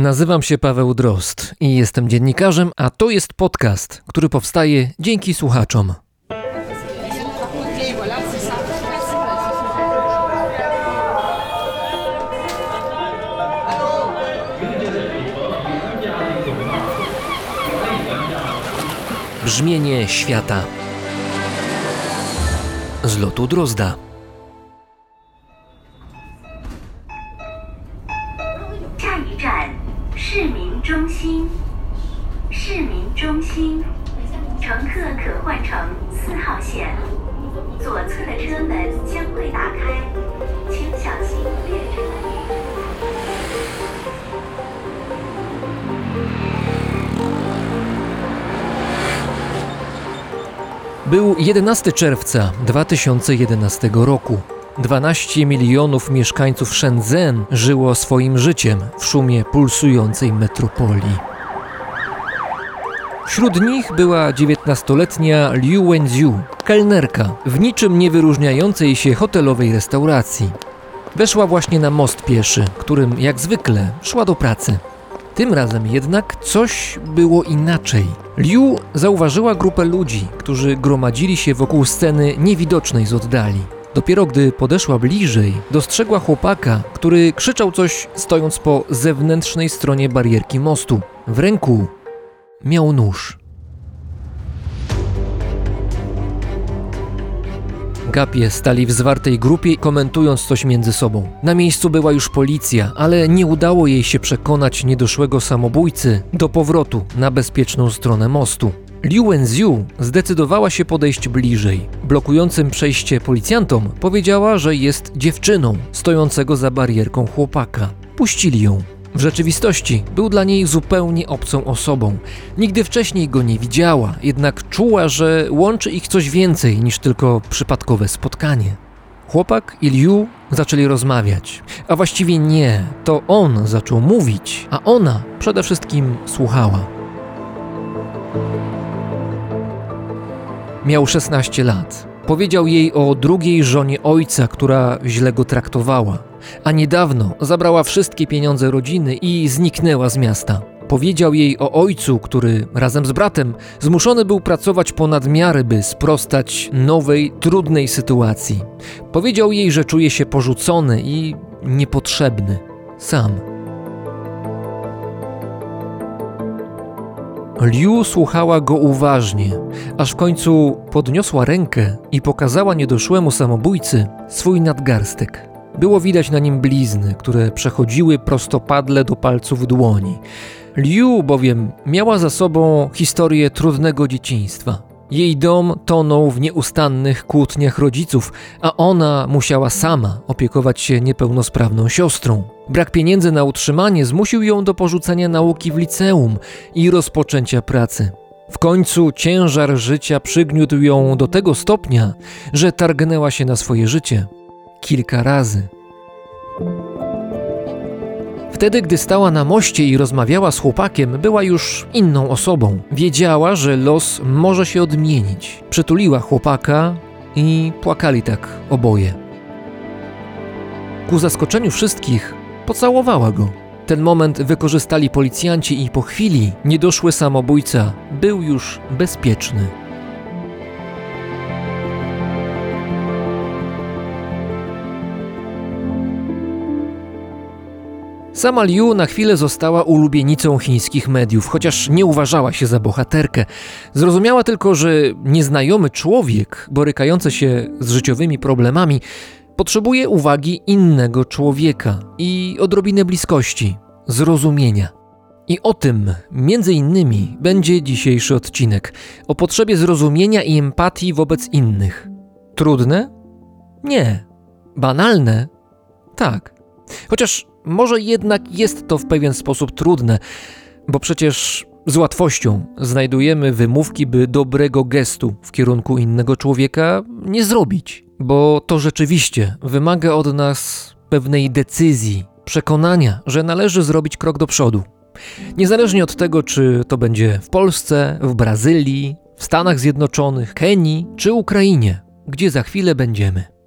Nazywam się Paweł Drost i jestem dziennikarzem, a to jest podcast, który powstaje dzięki słuchaczom. Brzmienie świata z lotu Drozda. 左侧的车门将会打开，请小心列车门铃。 Był 11 czerwca 2011 roku. 12 milionów mieszkańców Shenzhen żyło swoim życiem w szumie pulsującej metropolii. Wśród nich była 19-letnia Liu Wenziu, kelnerka w niczym nie wyróżniającej się hotelowej restauracji. Weszła właśnie na most pieszy, którym jak zwykle szła do pracy. Tym razem jednak coś było inaczej. Liu zauważyła grupę ludzi, którzy gromadzili się wokół sceny niewidocznej z oddali. Dopiero gdy podeszła bliżej, dostrzegła chłopaka, który krzyczał coś stojąc po zewnętrznej stronie barierki mostu. W ręku miał nóż. Gapie stali w zwartej grupie, komentując coś między sobą. Na miejscu była już policja, ale nie udało jej się przekonać niedoszłego samobójcy do powrotu na bezpieczną stronę mostu. Liu Wenziu zdecydowała się podejść bliżej. Blokującym przejście policjantom powiedziała, że jest dziewczyną stojącego za barierką chłopaka. Puścili ją. W rzeczywistości był dla niej zupełnie obcą osobą. Nigdy wcześniej go nie widziała, jednak czuła, że łączy ich coś więcej niż tylko przypadkowe spotkanie. Chłopak i Liu zaczęli rozmawiać, a właściwie nie, to on zaczął mówić, a ona przede wszystkim słuchała. Miał 16 lat. Powiedział jej o drugiej żonie ojca, która źle go traktowała, a niedawno zabrała wszystkie pieniądze rodziny i zniknęła z miasta. Powiedział jej o ojcu, który razem z bratem zmuszony był pracować ponad miarę, by sprostać nowej, trudnej sytuacji. Powiedział jej, że czuje się porzucony i niepotrzebny. Sam. Liu słuchała go uważnie, aż w końcu podniosła rękę i pokazała niedoszłemu samobójcy swój nadgarstek. Było widać na nim blizny, które przechodziły prostopadle do palców dłoni. Liu bowiem miała za sobą historię trudnego dzieciństwa. Jej dom tonął w nieustannych kłótniach rodziców, a ona musiała sama opiekować się niepełnosprawną siostrą. Brak pieniędzy na utrzymanie zmusił ją do porzucenia nauki w liceum i rozpoczęcia pracy. W końcu ciężar życia przygniótł ją do tego stopnia, że targnęła się na swoje życie kilka razy. Wtedy, gdy stała na moście i rozmawiała z chłopakiem, była już inną osobą. Wiedziała, że los może się odmienić. Przytuliła chłopaka i płakali tak oboje. Ku zaskoczeniu wszystkich, pocałowała go. Ten moment wykorzystali policjanci i po chwili niedoszły samobójca był już bezpieczny. Sama Liu na chwilę została ulubienicą chińskich mediów, chociaż nie uważała się za bohaterkę. Zrozumiała tylko, że nieznajomy człowiek, borykający się z życiowymi problemami, potrzebuje uwagi innego człowieka i odrobinę bliskości, zrozumienia. I o tym, między innymi, będzie dzisiejszy odcinek o potrzebie zrozumienia i empatii wobec innych. Trudne? Nie. Banalne? Tak. Chociaż może jednak jest to w pewien sposób trudne, bo przecież z łatwością znajdujemy wymówki, by dobrego gestu w kierunku innego człowieka nie zrobić, bo to rzeczywiście wymaga od nas pewnej decyzji, przekonania, że należy zrobić krok do przodu. Niezależnie od tego, czy to będzie w Polsce, w Brazylii, w Stanach Zjednoczonych, Kenii czy Ukrainie, gdzie za chwilę będziemy.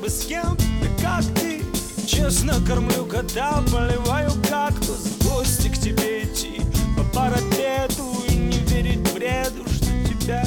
Бы кем ты, как ты? Честно кормлю кота, поливаю кактус. В гости к тебе идти по парапету И не верить бреду, что тебя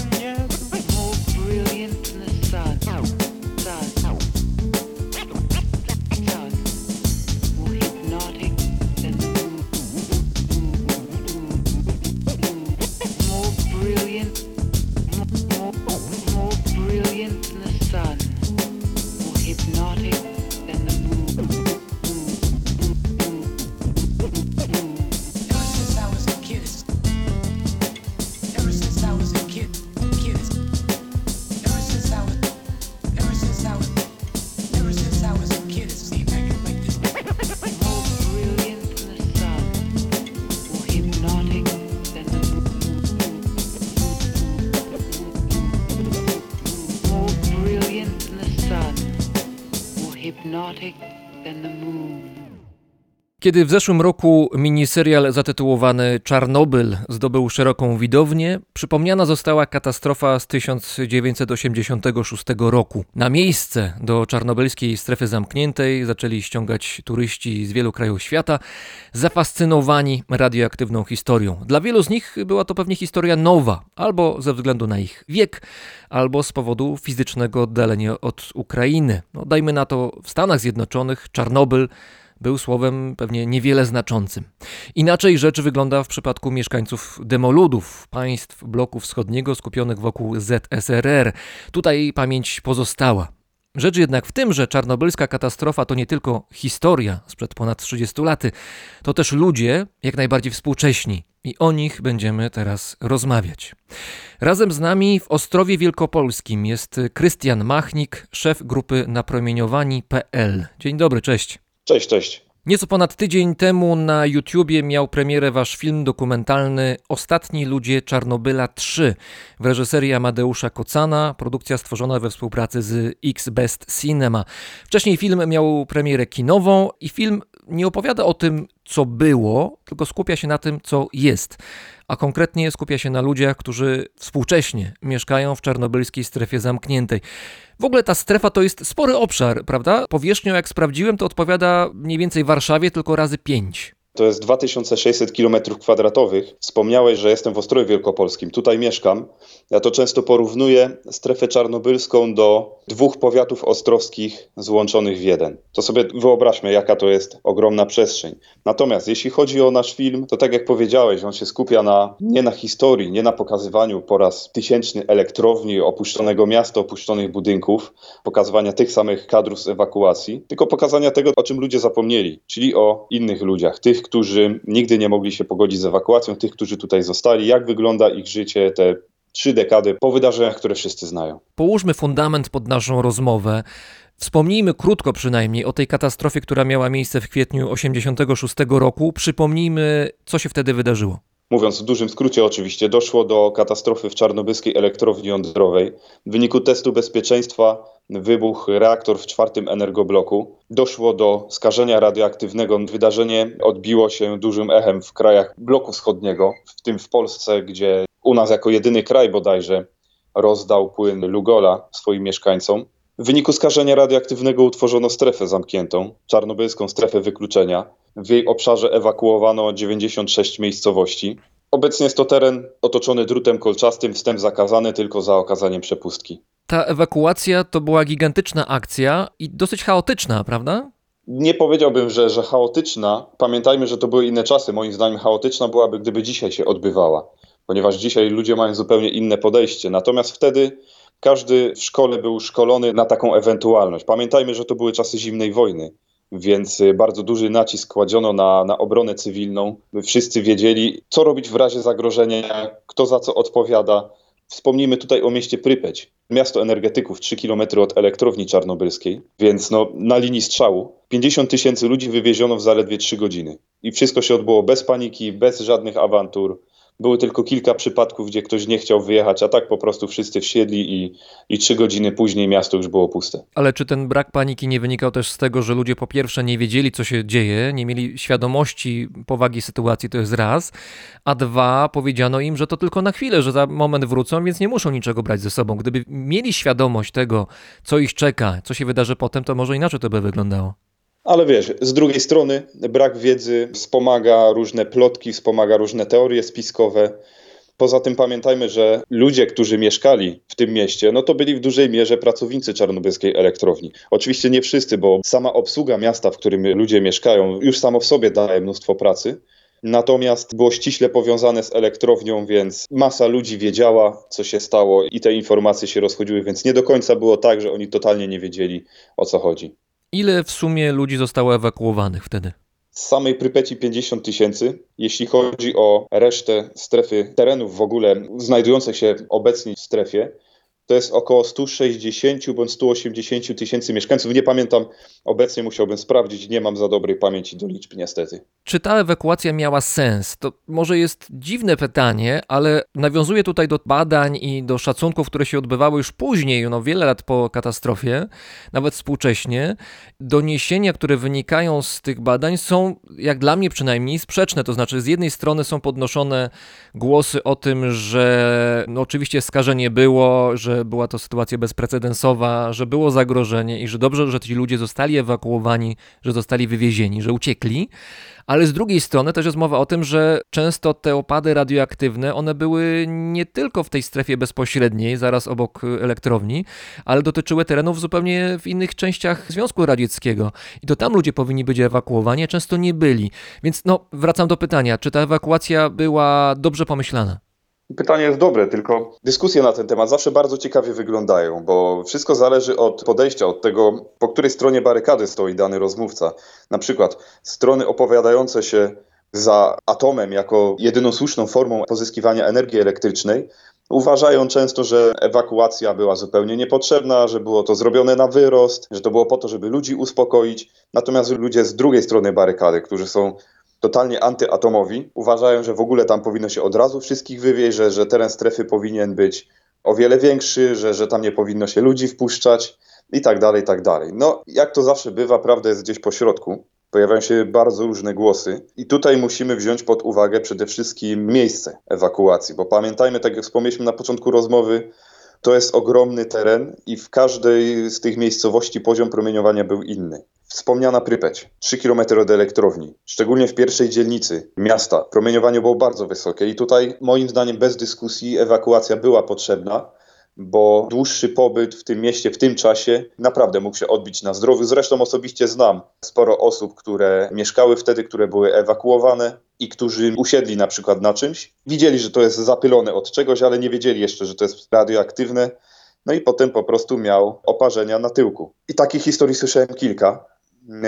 Kiedy w zeszłym roku miniserial zatytułowany Czarnobyl zdobył szeroką widownię, przypomniana została katastrofa z 1986 roku. Na miejsce do czarnobylskiej strefy zamkniętej zaczęli ściągać turyści z wielu krajów świata, zafascynowani radioaktywną historią. Dla wielu z nich była to pewnie historia nowa, albo ze względu na ich wiek, albo z powodu fizycznego oddalenia od Ukrainy. No, dajmy na to w Stanach Zjednoczonych Czarnobyl był słowem pewnie niewiele znaczącym. Inaczej rzecz wygląda w przypadku mieszkańców demoludów, państw bloku wschodniego skupionych wokół ZSRR. Tutaj pamięć pozostała. Rzecz jednak w tym, że czarnobylska katastrofa to nie tylko historia sprzed ponad 30 lat, to też ludzie jak najbardziej współcześni i o nich będziemy teraz rozmawiać. Razem z nami w Ostrowie Wielkopolskim jest Krystian Machnik, szef grupy napromieniowani.pl. Dzień dobry, cześć. Cześć, cześć. Nieco ponad tydzień temu na YouTubie miał premierę wasz film dokumentalny Ostatni ludzie Czarnobyla 3 w reżyserii Amadeusza Kocana, produkcja stworzona we współpracy z X-Best Cinema. Wcześniej film miał premierę kinową i film nie opowiada o tym, co było, tylko skupia się na tym, co jest. A konkretnie skupia się na ludziach, którzy współcześnie mieszkają w czarnobylskiej strefie zamkniętej. W ogóle ta strefa to jest spory obszar, prawda? Powierzchnią, jak sprawdziłem, to odpowiada mniej więcej Warszawie, tylko razy pięć. To jest 2600 km2. Wspomniałeś, że jestem w Ostrowie Wielkopolskim. Tutaj mieszkam. Ja to często porównuję strefę czarnobylską do dwóch powiatów ostrowskich złączonych w jeden. To sobie wyobraźmy, jaka to jest ogromna przestrzeń. Natomiast jeśli chodzi o nasz film, to tak jak powiedziałeś, on się skupia na, nie na historii, nie na pokazywaniu po raz tysięczny elektrowni, opuszczonego miasta, opuszczonych budynków, pokazywania tych samych kadrów z ewakuacji, tylko pokazania tego, o czym ludzie zapomnieli, czyli o innych ludziach, tych, którzy nigdy nie mogli się pogodzić z ewakuacją, tych, którzy tutaj zostali, jak wygląda ich życie te trzy dekady po wydarzeniach, które wszyscy znają. Połóżmy fundament pod naszą rozmowę. Wspomnijmy krótko przynajmniej o tej katastrofie, która miała miejsce w kwietniu 1986 roku. Przypomnijmy, co się wtedy wydarzyło. Mówiąc w dużym skrócie, oczywiście, doszło do katastrofy w czarnobylskiej elektrowni jądrowej. W wyniku testu bezpieczeństwa wybuchł reaktor w czwartym energobloku. Doszło do skażenia radioaktywnego. Wydarzenie odbiło się dużym echem w krajach bloku wschodniego, w tym w Polsce, gdzie u nas jako jedyny kraj bodajże rozdał płyn Lugola swoim mieszkańcom. W wyniku skażenia radioaktywnego utworzono strefę zamkniętą, czarnobylską strefę wykluczenia. W jej obszarze ewakuowano 96 miejscowości. Obecnie jest to teren otoczony drutem kolczastym, wstęp zakazany tylko za okazaniem przepustki. Ta ewakuacja to była gigantyczna akcja i dosyć chaotyczna, prawda? Nie powiedziałbym, że, że chaotyczna. Pamiętajmy, że to były inne czasy. Moim zdaniem chaotyczna byłaby, gdyby dzisiaj się odbywała, ponieważ dzisiaj ludzie mają zupełnie inne podejście. Natomiast wtedy każdy w szkole był szkolony na taką ewentualność. Pamiętajmy, że to były czasy zimnej wojny, więc y, bardzo duży nacisk kładziono na, na obronę cywilną. Wszyscy wiedzieli, co robić w razie zagrożenia, kto za co odpowiada. Wspomnijmy tutaj o mieście Prypeć, miasto energetyków 3 km od elektrowni czarnobylskiej, więc no, na linii strzału 50 tysięcy ludzi wywieziono w zaledwie 3 godziny. I wszystko się odbyło bez paniki, bez żadnych awantur. Były tylko kilka przypadków, gdzie ktoś nie chciał wyjechać, a tak po prostu wszyscy wsiedli i, i trzy godziny później miasto już było puste. Ale czy ten brak paniki nie wynikał też z tego, że ludzie po pierwsze nie wiedzieli, co się dzieje, nie mieli świadomości powagi sytuacji, to jest raz, a dwa, powiedziano im, że to tylko na chwilę, że za moment wrócą, więc nie muszą niczego brać ze sobą. Gdyby mieli świadomość tego, co ich czeka, co się wydarzy potem, to może inaczej to by wyglądało. Ale wiesz, z drugiej strony brak wiedzy wspomaga różne plotki, wspomaga różne teorie spiskowe. Poza tym pamiętajmy, że ludzie, którzy mieszkali w tym mieście, no to byli w dużej mierze pracownicy czarnobylskiej elektrowni. Oczywiście nie wszyscy, bo sama obsługa miasta, w którym ludzie mieszkają, już samo w sobie daje mnóstwo pracy. Natomiast było ściśle powiązane z elektrownią, więc masa ludzi wiedziała, co się stało i te informacje się rozchodziły, więc nie do końca było tak, że oni totalnie nie wiedzieli, o co chodzi. Ile w sumie ludzi zostało ewakuowanych wtedy? Z samej Prypeci 50 tysięcy. Jeśli chodzi o resztę strefy terenów w ogóle znajdujących się obecnie w strefie, to jest około 160 bądź 180 tysięcy mieszkańców. Nie pamiętam, obecnie musiałbym sprawdzić, nie mam za dobrej pamięci do liczb niestety. Czy ta ewakuacja miała sens? To może jest dziwne pytanie, ale nawiązuje tutaj do badań i do szacunków, które się odbywały już później, no wiele lat po katastrofie, nawet współcześnie. Doniesienia, które wynikają z tych badań są, jak dla mnie przynajmniej, sprzeczne. To znaczy, z jednej strony są podnoszone głosy o tym, że no oczywiście skażenie było, że była to sytuacja bezprecedensowa, że było zagrożenie i że dobrze, że ci ludzie zostali ewakuowani, że zostali wywiezieni, że uciekli. Ale z drugiej strony też jest mowa o tym, że często te opady radioaktywne, one były nie tylko w tej strefie bezpośredniej, zaraz obok elektrowni, ale dotyczyły terenów zupełnie w innych częściach Związku Radzieckiego. I to tam ludzie powinni być ewakuowani, a często nie byli. Więc no, wracam do pytania, czy ta ewakuacja była dobrze pomyślana? Pytanie jest dobre, tylko dyskusje na ten temat zawsze bardzo ciekawie wyglądają, bo wszystko zależy od podejścia, od tego, po której stronie barykady stoi dany rozmówca. Na przykład strony opowiadające się za atomem jako jedyną słuszną formą pozyskiwania energii elektrycznej, uważają często, że ewakuacja była zupełnie niepotrzebna, że było to zrobione na wyrost, że to było po to, żeby ludzi uspokoić. Natomiast ludzie z drugiej strony barykady, którzy są totalnie antyatomowi, uważają, że w ogóle tam powinno się od razu wszystkich wywieźć, że, że teren strefy powinien być o wiele większy, że, że tam nie powinno się ludzi wpuszczać i tak dalej, i tak dalej. No, jak to zawsze bywa, prawda jest gdzieś po środku. Pojawiają się bardzo różne głosy i tutaj musimy wziąć pod uwagę przede wszystkim miejsce ewakuacji, bo pamiętajmy, tak jak wspomnieliśmy na początku rozmowy, to jest ogromny teren i w każdej z tych miejscowości poziom promieniowania był inny. Wspomniana Prypeć, 3 km od elektrowni, szczególnie w pierwszej dzielnicy miasta, promieniowanie było bardzo wysokie i tutaj moim zdaniem bez dyskusji ewakuacja była potrzebna, bo dłuższy pobyt w tym mieście w tym czasie naprawdę mógł się odbić na zdrowiu. Zresztą osobiście znam sporo osób, które mieszkały wtedy, które były ewakuowane i którzy usiedli na przykład na czymś. Widzieli, że to jest zapylone od czegoś, ale nie wiedzieli jeszcze, że to jest radioaktywne. No i potem po prostu miał oparzenia na tyłku. I takich historii słyszałem kilka.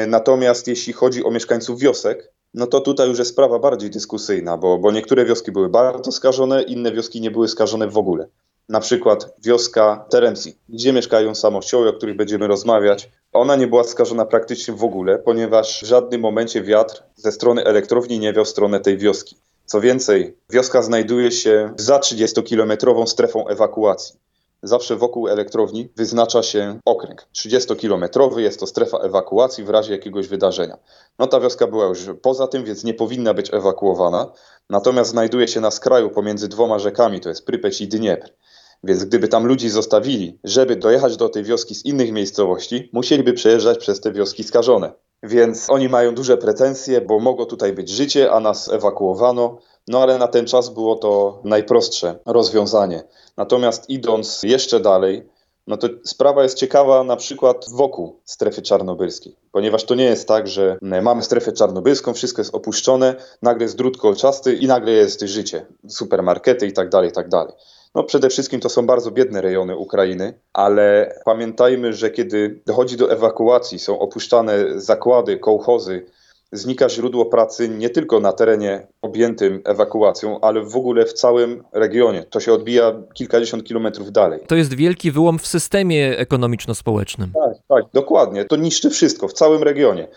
Natomiast jeśli chodzi o mieszkańców wiosek, no to tutaj już jest sprawa bardziej dyskusyjna, bo, bo niektóre wioski były bardzo skażone, inne wioski nie były skażone w ogóle. Na przykład wioska Teremsi, gdzie mieszkają samościoły, o których będziemy rozmawiać. Ona nie była skażona praktycznie w ogóle, ponieważ w żadnym momencie wiatr ze strony elektrowni nie wiał w stronę tej wioski. Co więcej, wioska znajduje się za 30-kilometrową strefą ewakuacji. Zawsze wokół elektrowni wyznacza się okręg 30-kilometrowy, jest to strefa ewakuacji w razie jakiegoś wydarzenia. No ta wioska była już poza tym, więc nie powinna być ewakuowana, natomiast znajduje się na skraju pomiędzy dwoma rzekami, to jest Prypeć i Dniepr. Więc gdyby tam ludzi zostawili, żeby dojechać do tej wioski z innych miejscowości, musieliby przejeżdżać przez te wioski skażone. Więc oni mają duże pretensje, bo mogło tutaj być życie, a nas ewakuowano. No ale na ten czas było to najprostsze rozwiązanie. Natomiast idąc jeszcze dalej, no to sprawa jest ciekawa na przykład wokół strefy czarnobylskiej, ponieważ to nie jest tak, że mamy strefę czarnobylską, wszystko jest opuszczone, nagle jest drut kolczasty i nagle jest życie, supermarkety i tak dalej, tak dalej. No przede wszystkim to są bardzo biedne rejony Ukrainy, ale pamiętajmy, że kiedy dochodzi do ewakuacji, są opuszczane zakłady, kołchozy, znika źródło pracy nie tylko na terenie objętym ewakuacją, ale w ogóle w całym regionie. To się odbija kilkadziesiąt kilometrów dalej. To jest wielki wyłom w systemie ekonomiczno-społecznym. Tak, tak, dokładnie. To niszczy wszystko w całym regionie.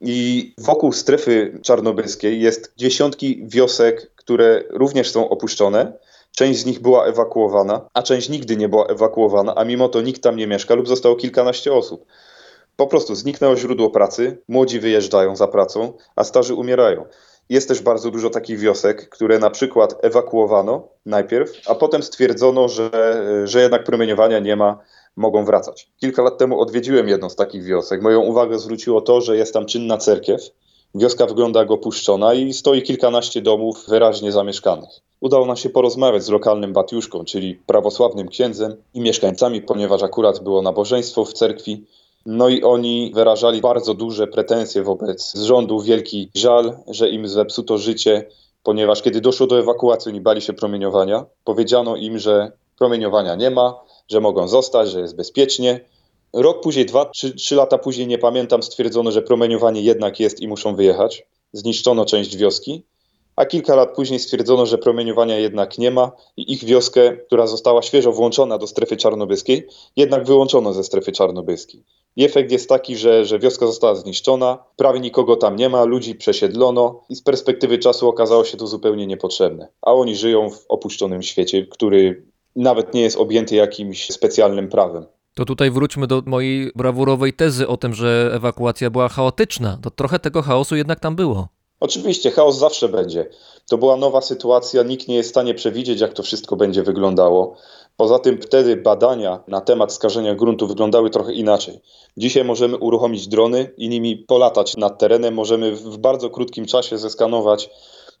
I wokół strefy czarnobylskiej jest dziesiątki wiosek, które również są opuszczone. Część z nich była ewakuowana, a część nigdy nie była ewakuowana, a mimo to nikt tam nie mieszka lub zostało kilkanaście osób. Po prostu zniknęło źródło pracy, młodzi wyjeżdżają za pracą, a starzy umierają. Jest też bardzo dużo takich wiosek, które na przykład ewakuowano najpierw, a potem stwierdzono, że, że jednak promieniowania nie ma, mogą wracać. Kilka lat temu odwiedziłem jedną z takich wiosek. Moją uwagę zwróciło to, że jest tam czynna cerkiew. Wioska wygląda jak opuszczona i stoi kilkanaście domów wyraźnie zamieszkanych. Udało nam się porozmawiać z lokalnym batiuszką, czyli prawosławnym księdzem i mieszkańcami, ponieważ akurat było nabożeństwo w cerkwi. No i oni wyrażali bardzo duże pretensje wobec rządu, wielki żal, że im zepsuto życie, ponieważ kiedy doszło do ewakuacji, oni bali się promieniowania. Powiedziano im, że promieniowania nie ma, że mogą zostać, że jest bezpiecznie. Rok później, dwa, trzy, trzy lata później, nie pamiętam, stwierdzono, że promieniowanie jednak jest i muszą wyjechać. Zniszczono część wioski, a kilka lat później stwierdzono, że promieniowania jednak nie ma i ich wioskę, która została świeżo włączona do strefy czarnobylskiej, jednak wyłączono ze strefy czarnobylskiej. I efekt jest taki, że, że wioska została zniszczona, prawie nikogo tam nie ma, ludzi przesiedlono i z perspektywy czasu okazało się to zupełnie niepotrzebne. A oni żyją w opuszczonym świecie, który nawet nie jest objęty jakimś specjalnym prawem. To tutaj wróćmy do mojej brawurowej tezy o tym, że ewakuacja była chaotyczna. To trochę tego chaosu jednak tam było. Oczywiście, chaos zawsze będzie. To była nowa sytuacja, nikt nie jest w stanie przewidzieć, jak to wszystko będzie wyglądało. Poza tym wtedy badania na temat skażenia gruntu wyglądały trochę inaczej. Dzisiaj możemy uruchomić drony i nimi polatać nad terenem, możemy w bardzo krótkim czasie zeskanować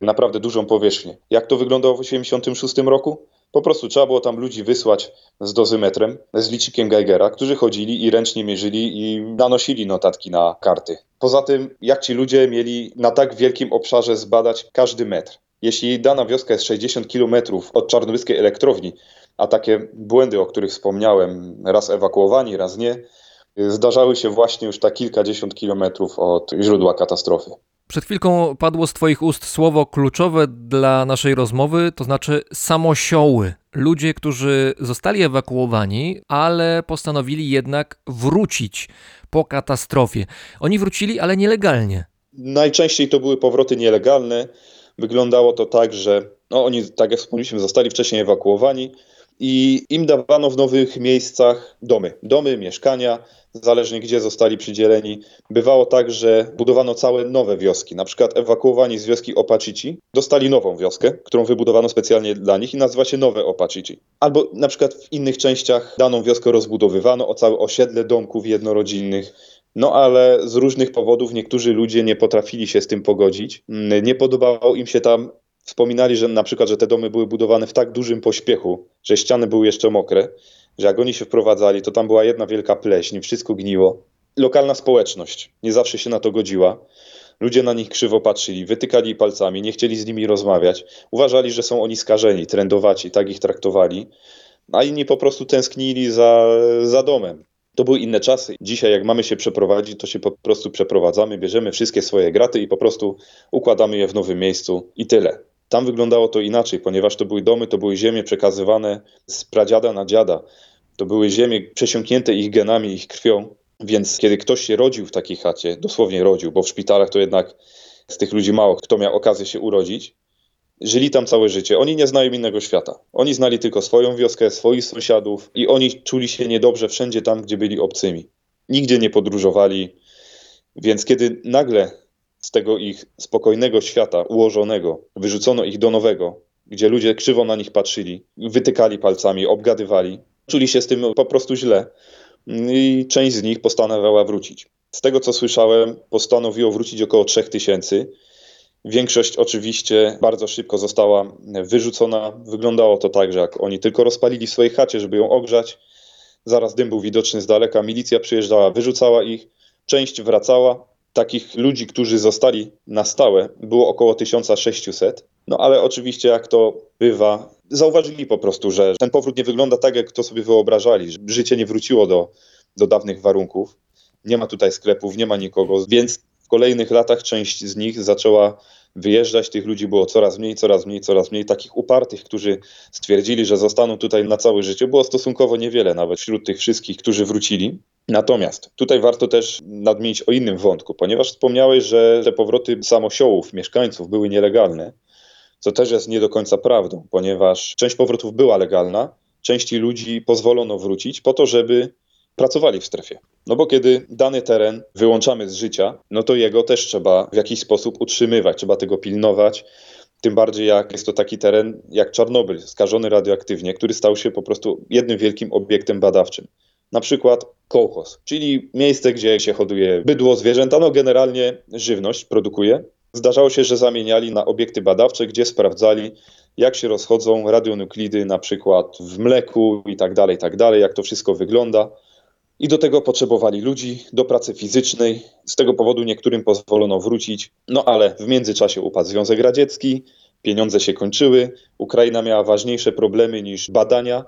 naprawdę dużą powierzchnię. Jak to wyglądało w 1986 roku? Po prostu trzeba było tam ludzi wysłać z dozymetrem, z licznikiem Geigera, którzy chodzili i ręcznie mierzyli i nanosili notatki na karty. Poza tym, jak ci ludzie mieli na tak wielkim obszarze zbadać każdy metr. Jeśli dana wioska jest 60 km od czarnobylskiej elektrowni, a takie błędy, o których wspomniałem, raz ewakuowani, raz nie, zdarzały się właśnie już tak kilkadziesiąt kilometrów od źródła katastrofy. Przed chwilką padło z Twoich ust słowo kluczowe dla naszej rozmowy, to znaczy samosioły. Ludzie, którzy zostali ewakuowani, ale postanowili jednak wrócić po katastrofie. Oni wrócili, ale nielegalnie. Najczęściej to były powroty nielegalne. Wyglądało to tak, że no, oni, tak jak wspomnieliśmy, zostali wcześniej ewakuowani i im dawano w nowych miejscach domy, domy, mieszkania, zależnie gdzie zostali przydzieleni. Bywało tak, że budowano całe nowe wioski. Na przykład ewakuowani z wioski Opacici dostali nową wioskę, którą wybudowano specjalnie dla nich i nazywa się Nowe Opacici. Albo na przykład w innych częściach daną wioskę rozbudowywano o całe osiedle domków jednorodzinnych. No ale z różnych powodów niektórzy ludzie nie potrafili się z tym pogodzić. Nie podobało im się tam Wspominali, że na przykład, że te domy były budowane w tak dużym pośpiechu, że ściany były jeszcze mokre, że jak oni się wprowadzali, to tam była jedna wielka pleśń, wszystko gniło. Lokalna społeczność nie zawsze się na to godziła. Ludzie na nich krzywo patrzyli, wytykali palcami, nie chcieli z nimi rozmawiać. Uważali, że są oni skażeni, trendowaci, tak ich traktowali. A inni po prostu tęsknili za, za domem. To były inne czasy. Dzisiaj, jak mamy się przeprowadzić, to się po prostu przeprowadzamy, bierzemy wszystkie swoje graty i po prostu układamy je w nowym miejscu i tyle. Tam wyglądało to inaczej, ponieważ to były domy, to były ziemie przekazywane z pradziada na dziada. To były ziemie przesiąknięte ich genami, ich krwią. Więc kiedy ktoś się rodził w takiej chacie, dosłownie rodził, bo w szpitalach to jednak z tych ludzi mało kto miał okazję się urodzić, Żyli tam całe życie. Oni nie znają innego świata. Oni znali tylko swoją wioskę, swoich sąsiadów i oni czuli się niedobrze wszędzie tam, gdzie byli obcymi. Nigdzie nie podróżowali. Więc kiedy nagle z tego ich spokojnego świata ułożonego wyrzucono ich do nowego, gdzie ludzie krzywo na nich patrzyli, wytykali palcami, obgadywali, czuli się z tym po prostu źle i część z nich postanawiała wrócić. Z tego co słyszałem, postanowiło wrócić około 3000. Większość oczywiście bardzo szybko została wyrzucona. Wyglądało to tak, że jak oni tylko rozpalili w swojej chacie, żeby ją ogrzać, zaraz dym był widoczny z daleka, milicja przyjeżdżała, wyrzucała ich, część wracała. Takich ludzi, którzy zostali na stałe, było około 1600. No ale oczywiście, jak to bywa, zauważyli po prostu, że ten powrót nie wygląda tak, jak to sobie wyobrażali, że życie nie wróciło do, do dawnych warunków. Nie ma tutaj sklepów, nie ma nikogo, więc w kolejnych latach część z nich zaczęła wyjeżdżać. Tych ludzi było coraz mniej, coraz mniej, coraz mniej. Takich upartych, którzy stwierdzili, że zostaną tutaj na całe życie, było stosunkowo niewiele, nawet wśród tych wszystkich, którzy wrócili. Natomiast tutaj warto też nadmienić o innym wątku, ponieważ wspomniałeś, że te powroty samosiołów, mieszkańców były nielegalne, co też jest nie do końca prawdą, ponieważ część powrotów była legalna, części ludzi pozwolono wrócić po to, żeby pracowali w strefie. No bo kiedy dany teren wyłączamy z życia, no to jego też trzeba w jakiś sposób utrzymywać, trzeba tego pilnować. Tym bardziej jak jest to taki teren jak Czarnobyl, skażony radioaktywnie, który stał się po prostu jednym wielkim obiektem badawczym. Na przykład kołchoz, czyli miejsce, gdzie się hoduje bydło, zwierzęta, no generalnie żywność produkuje. Zdarzało się, że zamieniali na obiekty badawcze, gdzie sprawdzali, jak się rozchodzą radionuklidy na przykład w mleku i tak dalej, tak dalej, jak to wszystko wygląda. I do tego potrzebowali ludzi, do pracy fizycznej. Z tego powodu niektórym pozwolono wrócić. No ale w międzyczasie upadł Związek Radziecki, pieniądze się kończyły, Ukraina miała ważniejsze problemy niż badania,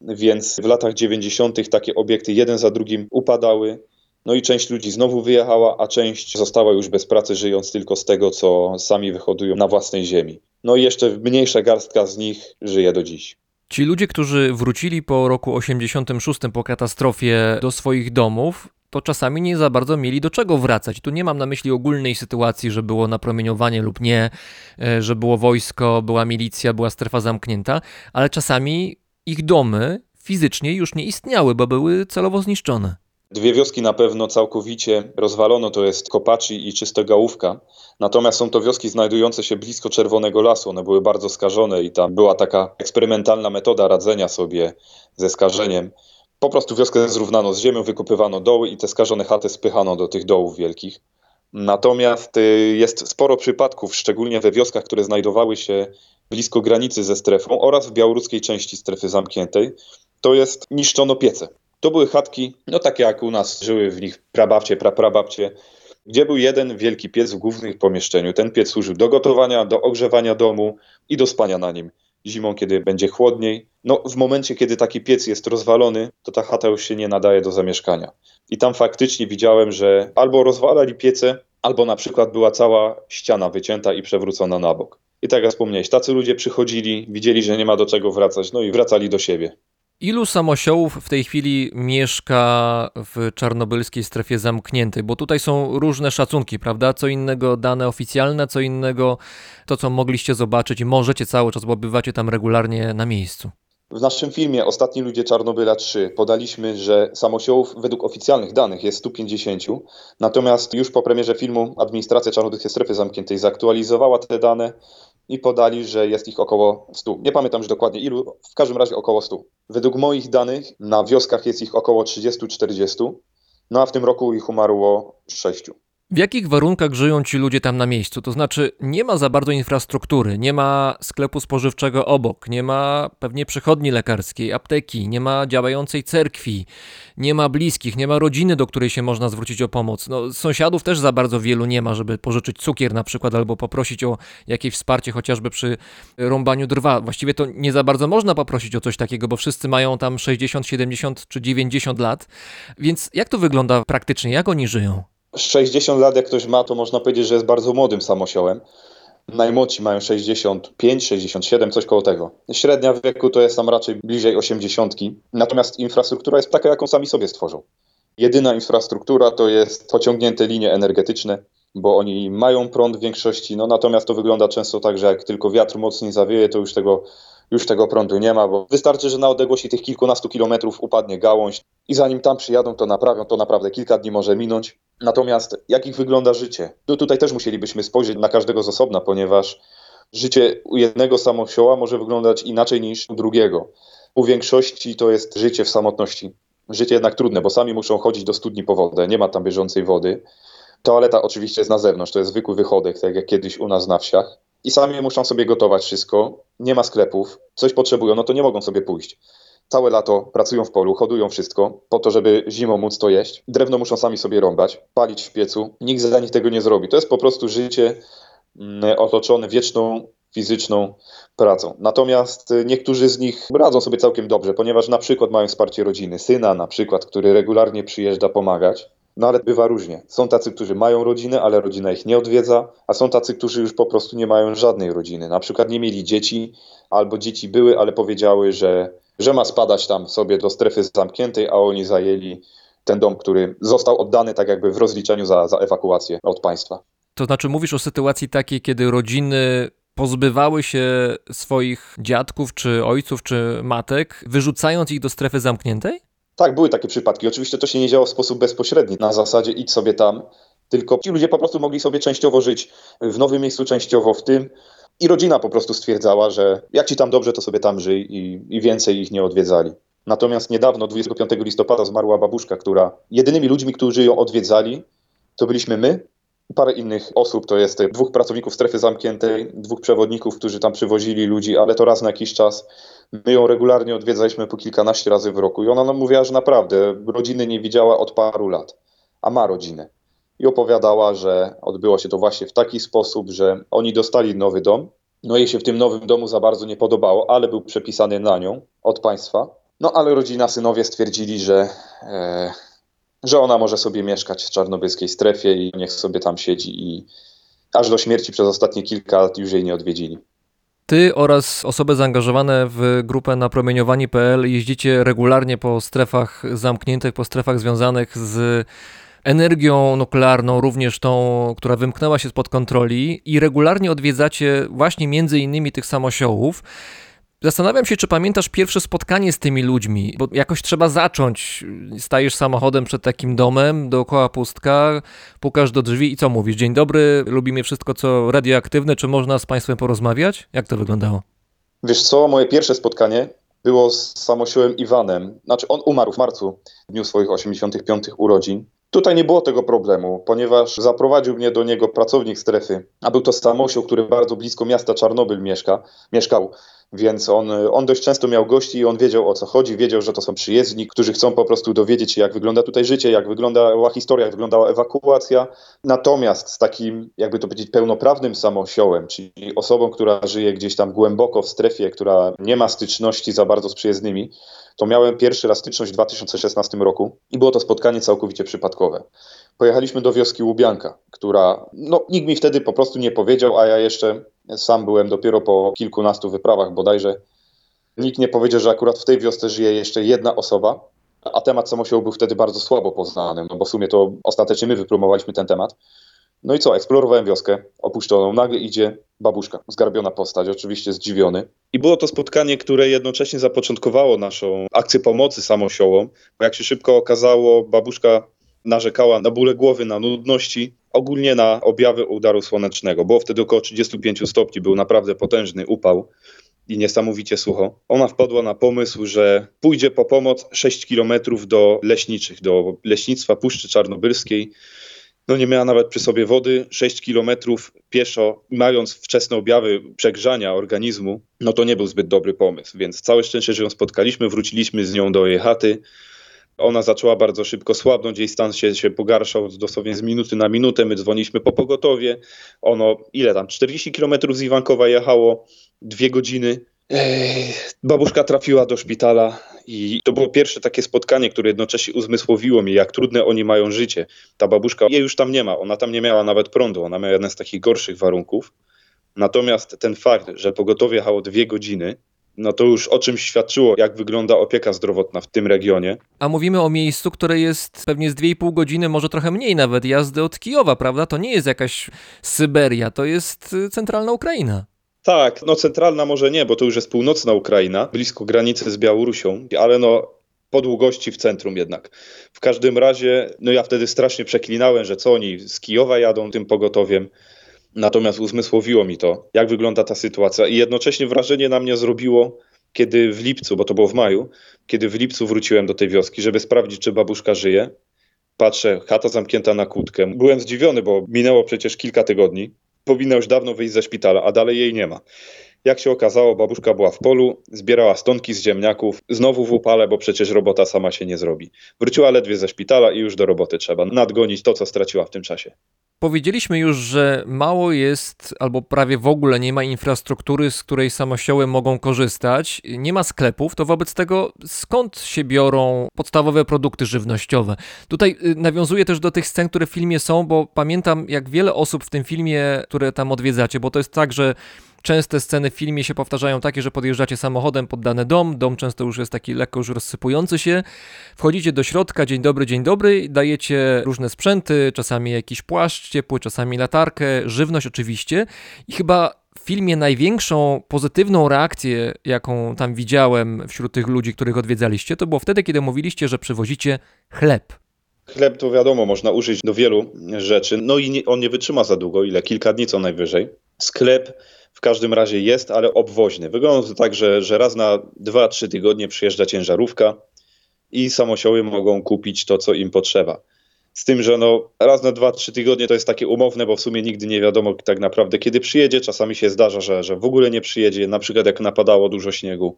więc w latach 90. takie obiekty jeden za drugim upadały. No i część ludzi znowu wyjechała, a część została już bez pracy, żyjąc tylko z tego, co sami wyhodują na własnej ziemi. No i jeszcze mniejsza garstka z nich żyje do dziś. Ci ludzie, którzy wrócili po roku 86 po katastrofie do swoich domów, to czasami nie za bardzo mieli do czego wracać. Tu nie mam na myśli ogólnej sytuacji, że było napromieniowanie lub nie, e, że było wojsko, była milicja, była strefa zamknięta, ale czasami ich domy fizycznie już nie istniały, bo były celowo zniszczone. Dwie wioski na pewno całkowicie rozwalono, to jest Kopaczy i Czystogałówka. Natomiast są to wioski znajdujące się blisko Czerwonego Lasu. One były bardzo skażone i tam była taka eksperymentalna metoda radzenia sobie ze skażeniem. Po prostu wioskę zrównano z ziemią, wykopywano doły i te skażone chaty spychano do tych dołów wielkich. Natomiast y, jest sporo przypadków, szczególnie we wioskach, które znajdowały się blisko granicy ze strefą oraz w białoruskiej części strefy zamkniętej. To jest niszczono piece. To były chatki, no takie jak u nas żyły w nich prababcie, praprababcie, gdzie był jeden wielki piec w głównym pomieszczeniu. Ten piec służył do gotowania, do ogrzewania domu i do spania na nim. Zimą, kiedy będzie chłodniej. No, w momencie, kiedy taki piec jest rozwalony, to ta chata już się nie nadaje do zamieszkania. I tam faktycznie widziałem, że albo rozwalali piece, albo na przykład była cała ściana wycięta i przewrócona na bok. I tak jak wspomniałeś, tacy ludzie przychodzili, widzieli, że nie ma do czego wracać, no i wracali do siebie. Ilu samosiołów w tej chwili mieszka w czarnobylskiej strefie zamkniętej? Bo tutaj są różne szacunki, prawda? Co innego dane oficjalne, co innego to, co mogliście zobaczyć i możecie cały czas, bo bywacie tam regularnie na miejscu. W naszym filmie Ostatni ludzie Czarnobyla 3 podaliśmy, że samosiołów według oficjalnych danych jest 150, natomiast już po premierze filmu administracja Czarnobylskiej Strefy Zamkniętej zaktualizowała te dane i podali, że jest ich około 100. Nie pamiętam już dokładnie ilu, w każdym razie około 100. Według moich danych na wioskach jest ich około 30-40, no a w tym roku ich umarło 6. W jakich warunkach żyją ci ludzie tam na miejscu? To znaczy, nie ma za bardzo infrastruktury, nie ma sklepu spożywczego obok, nie ma pewnie przychodni lekarskiej, apteki, nie ma działającej cerkwi, nie ma bliskich, nie ma rodziny, do której się można zwrócić o pomoc. No, sąsiadów też za bardzo wielu nie ma, żeby pożyczyć cukier na przykład, albo poprosić o jakieś wsparcie chociażby przy rąbaniu drwa. Właściwie to nie za bardzo można poprosić o coś takiego, bo wszyscy mają tam 60, 70 czy 90 lat. Więc jak to wygląda praktycznie? Jak oni żyją? 60 lat jak ktoś ma, to można powiedzieć, że jest bardzo młodym samosiołem. Najmłodsi mają 65, 67, coś koło tego. Średnia wieku to jest tam raczej bliżej 80. Natomiast infrastruktura jest taka, jaką sami sobie stworzą. Jedyna infrastruktura to jest pociągnięte linie energetyczne, bo oni mają prąd w większości, no natomiast to wygląda często tak, że jak tylko wiatr mocniej zawieje, to już tego, już tego prądu nie ma, bo wystarczy, że na odległości tych kilkunastu kilometrów upadnie gałąź i zanim tam przyjadą, to naprawią, to naprawdę kilka dni może minąć. Natomiast jak ich wygląda życie? No tutaj też musielibyśmy spojrzeć na każdego z osobna, ponieważ życie u jednego samosioła może wyglądać inaczej niż u drugiego. U większości to jest życie w samotności. Życie jednak trudne, bo sami muszą chodzić do studni po wodę, nie ma tam bieżącej wody. Toaleta oczywiście jest na zewnątrz, to jest zwykły wychodek, tak jak kiedyś u nas na wsiach. I sami muszą sobie gotować wszystko, nie ma sklepów, coś potrzebują, no to nie mogą sobie pójść. Całe lato pracują w polu, hodują wszystko po to, żeby zimą móc to jeść. Drewno muszą sami sobie rąbać, palić w piecu. Nikt za nich tego nie zrobi. To jest po prostu życie mm, otoczone wieczną fizyczną pracą. Natomiast y, niektórzy z nich radzą sobie całkiem dobrze, ponieważ na przykład mają wsparcie rodziny, syna na przykład, który regularnie przyjeżdża pomagać. No ale bywa różnie. Są tacy, którzy mają rodzinę, ale rodzina ich nie odwiedza, a są tacy, którzy już po prostu nie mają żadnej rodziny. Na przykład nie mieli dzieci, albo dzieci były, ale powiedziały, że, że ma spadać tam sobie do strefy zamkniętej, a oni zajęli ten dom, który został oddany tak jakby w rozliczeniu za, za ewakuację od państwa. To znaczy mówisz o sytuacji takiej, kiedy rodziny pozbywały się swoich dziadków, czy ojców, czy matek, wyrzucając ich do strefy zamkniętej? Tak, były takie przypadki. Oczywiście to się nie działo w sposób bezpośredni, na zasadzie idź sobie tam, tylko ci ludzie po prostu mogli sobie częściowo żyć w nowym miejscu, częściowo w tym. I rodzina po prostu stwierdzała, że jak ci tam dobrze, to sobie tam żyj i, i więcej ich nie odwiedzali. Natomiast niedawno, 25 listopada, zmarła babuszka, która jedynymi ludźmi, którzy ją odwiedzali, to byliśmy my parę innych osób. To jest dwóch pracowników strefy zamkniętej, dwóch przewodników, którzy tam przywozili ludzi, ale to raz na jakiś czas. My ją regularnie odwiedzaliśmy po kilkanaście razy w roku i ona nam mówiła, że naprawdę rodziny nie widziała od paru lat, a ma rodzinę. I opowiadała, że odbyło się to właśnie w taki sposób, że oni dostali nowy dom. No jej się w tym nowym domu za bardzo nie podobało, ale był przepisany na nią od państwa. No ale rodzina, synowie stwierdzili, że, e, że ona może sobie mieszkać w czarnobylskiej strefie i niech sobie tam siedzi i aż do śmierci przez ostatnie kilka lat już jej nie odwiedzili. Ty oraz osoby zaangażowane w grupę napromieniowani.pl jeździcie regularnie po strefach zamkniętych, po strefach związanych z energią nuklearną, również tą, która wymknęła się spod kontroli i regularnie odwiedzacie właśnie między innymi tych samosiołów. Zastanawiam się, czy pamiętasz pierwsze spotkanie z tymi ludźmi, bo jakoś trzeba zacząć. Stajesz samochodem przed takim domem, dookoła pustka, pukasz do drzwi i co mówisz? Dzień dobry, lubimy wszystko, co radioaktywne, czy można z Państwem porozmawiać? Jak to wyglądało? Wiesz co, moje pierwsze spotkanie było z samosiołem Iwanem. Znaczy on umarł w marcu, w dniu swoich 85 urodzin. Tutaj nie było tego problemu, ponieważ zaprowadził mnie do niego pracownik strefy, a był to samosioł, który bardzo blisko miasta Czarnobyl mieszka, mieszkał. Więc on, on dość często miał gości i on wiedział o co chodzi, wiedział, że to są przyjezdni, którzy chcą po prostu dowiedzieć się, jak wygląda tutaj życie, jak wyglądała historia, jak wyglądała ewakuacja. Natomiast z takim, jakby to powiedzieć, pełnoprawnym samosiołem, czyli osobą, która żyje gdzieś tam głęboko w strefie, która nie ma styczności za bardzo z przyjezdnymi, to miałem pierwszy raz styczność w 2016 roku i było to spotkanie całkowicie przypadkowe. Pojechaliśmy do wioski Łubianka, która, no nikt mi wtedy po prostu nie powiedział, a ja jeszcze sam byłem dopiero po kilkunastu wyprawach bodajże. Nikt nie powiedział, że akurat w tej wiosce żyje jeszcze jedna osoba, a temat samosiołu był wtedy bardzo słabo poznany, no bo w sumie to ostatecznie my wypromowaliśmy ten temat. No i co, eksplorowałem wioskę opuszczoną, nagle idzie babuszka, zgarbiona postać, oczywiście zdziwiony. I było to spotkanie, które jednocześnie zapoczątkowało naszą akcję pomocy samosiołom, bo jak się szybko okazało, babuszka narzekała na bóle głowy, na nudności, ogólnie na objawy udaru słonecznego. Było wtedy około 35 stopni, był naprawdę potężny upał i niesamowicie sucho. Ona wpadła na pomysł, że pójdzie po pomoc 6 kilometrów do leśniczych, do leśnictwa Puszczy Czarnobylskiej. No nie miała nawet przy sobie wody, 6 kilometrów pieszo, mając wczesne objawy przegrzania organizmu, no to nie był zbyt dobry pomysł, więc całe szczęście, że ją spotkaliśmy, wróciliśmy z nią do jej chaty. Ona zaczęła bardzo szybko słabnąć, jej stan się, się pogarszał dosłownie z minuty na minutę. My dzwoniliśmy po pogotowie. Ono, ile tam, 40 kilometrów z Iwankowa jechało, dwie godziny. Ej, babuszka trafiła do szpitala i to było pierwsze takie spotkanie, które jednocześnie uzmysłowiło mi, jak trudne oni mają życie. Ta babuszka, jej już tam nie ma, ona tam nie miała nawet prądu, ona miała jeden z takich gorszych warunków. Natomiast ten fakt, że pogotowie jechało dwie godziny, no to już o czymś świadczyło, jak wygląda opieka zdrowotna w tym regionie. A mówimy o miejscu, które jest pewnie z 2,5 godziny, może trochę mniej nawet jazdy od Kijowa, prawda? To nie jest jakaś Syberia, to jest y, centralna Ukraina. Tak, no centralna może nie, bo to już jest północna Ukraina, blisko granicy z Białorusią, ale no po długości w centrum jednak. W każdym razie, no ja wtedy strasznie przeklinałem, że co oni z Kijowa jadą tym pogotowiem. Natomiast uzmysłowiło mi to, jak wygląda ta sytuacja i jednocześnie wrażenie na mnie zrobiło, kiedy w lipcu, bo to było w maju, kiedy w lipcu wróciłem do tej wioski, żeby sprawdzić, czy babuszka żyje. Patrzę, chata zamknięta na kłódkę. Byłem zdziwiony, bo minęło przecież kilka tygodni. Powinna już dawno wyjść ze szpitala, a dalej jej nie ma. Jak się okazało, babuszka była w polu, zbierała stonki z ziemniaków, znowu w upale, bo przecież robota sama się nie zrobi. Wróciła ledwie ze szpitala i już do roboty trzeba nadgonić to, co straciła w tym czasie. Powiedzieliśmy już, że mało jest, albo prawie w ogóle nie ma infrastruktury, z której samosioły mogą korzystać, nie ma sklepów, to wobec tego skąd się biorą podstawowe produkty żywnościowe? Tutaj y, nawiązuję też do tych scen, które w filmie są, bo pamiętam, jak wiele osób w tym filmie, które tam odwiedzacie, bo to jest tak, że Częste sceny w filmie się powtarzają takie, że podjeżdżacie samochodem pod dany dom, dom często już jest taki lekko już rozsypujący się, wchodzicie do środka, dzień dobry, dzień dobry, dajecie różne sprzęty, czasami jakiś płaszcz ciepły, czasami latarkę, żywność oczywiście i chyba w filmie największą pozytywną reakcję, jaką tam widziałem wśród tych ludzi, których odwiedzaliście, to było wtedy, kiedy mówiliście, że przywozicie chleb. Chleb to wiadomo, można użyć do wielu rzeczy, no i nie, on nie wytrzyma za długo, ile? Kilka dni co najwyżej. Sklep w każdym razie jest, ale obwoźny. Wygląda to tak, że, że raz na 2-3 tygodnie przyjeżdża ciężarówka i samosioły mogą kupić to, co im potrzeba. Z tym, że no, raz na 2-3 tygodnie to jest takie umowne, bo w sumie nigdy nie wiadomo tak naprawdę kiedy przyjedzie. Czasami się zdarza, że, że w ogóle nie przyjedzie, na przykład jak napadało dużo śniegu.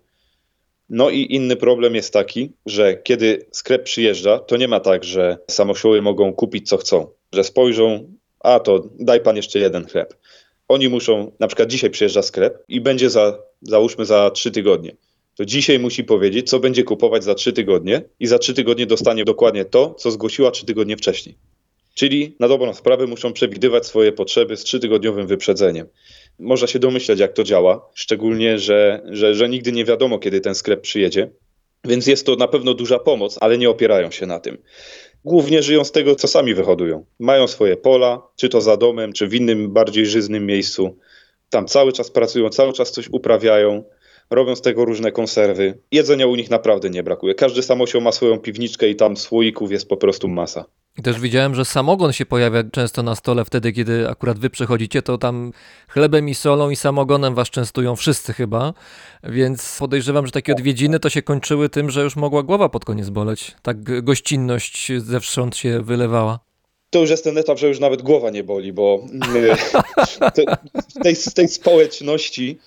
No i inny problem jest taki, że kiedy sklep przyjeżdża, to nie ma tak, że samosioły mogą kupić co chcą. Że spojrzą, a to daj pan jeszcze jeden chleb oni muszą, na przykład dzisiaj przyjeżdża sklep i będzie za, załóżmy za trzy tygodnie. To dzisiaj musi powiedzieć, co będzie kupować za trzy tygodnie i za trzy tygodnie dostanie dokładnie to, co zgłosiła trzy tygodnie wcześniej. Czyli na dobrą sprawę muszą przewidywać swoje potrzeby z trzytygodniowym wyprzedzeniem. Można się domyśleć, jak to działa, szczególnie, że, że, że nigdy nie wiadomo, kiedy ten sklep przyjedzie. Więc jest to na pewno duża pomoc, ale nie opierają się na tym głównie żyją z tego, co sami wyhodują. Mają swoje pola, czy to za domem, czy w innym, bardziej żyznym miejscu. Tam cały czas pracują, cały czas coś uprawiają, robią z tego różne konserwy. Jedzenia u nich naprawdę nie brakuje. Każdy samosioł ma swoją piwniczkę i tam słoików jest po prostu masa. I też widziałem, że samogon się pojawia często na stole wtedy, kiedy akurat wy przychodzicie, to tam chlebem i solą i samogonem was częstują wszyscy chyba, więc podejrzewam, że takie odwiedziny to się kończyły tym, że już mogła głowa pod koniec boleć. Tak gościnność zewsząd się wylewała. To już jest ten etap, że już nawet głowa nie boli, bo w tej, tej społeczności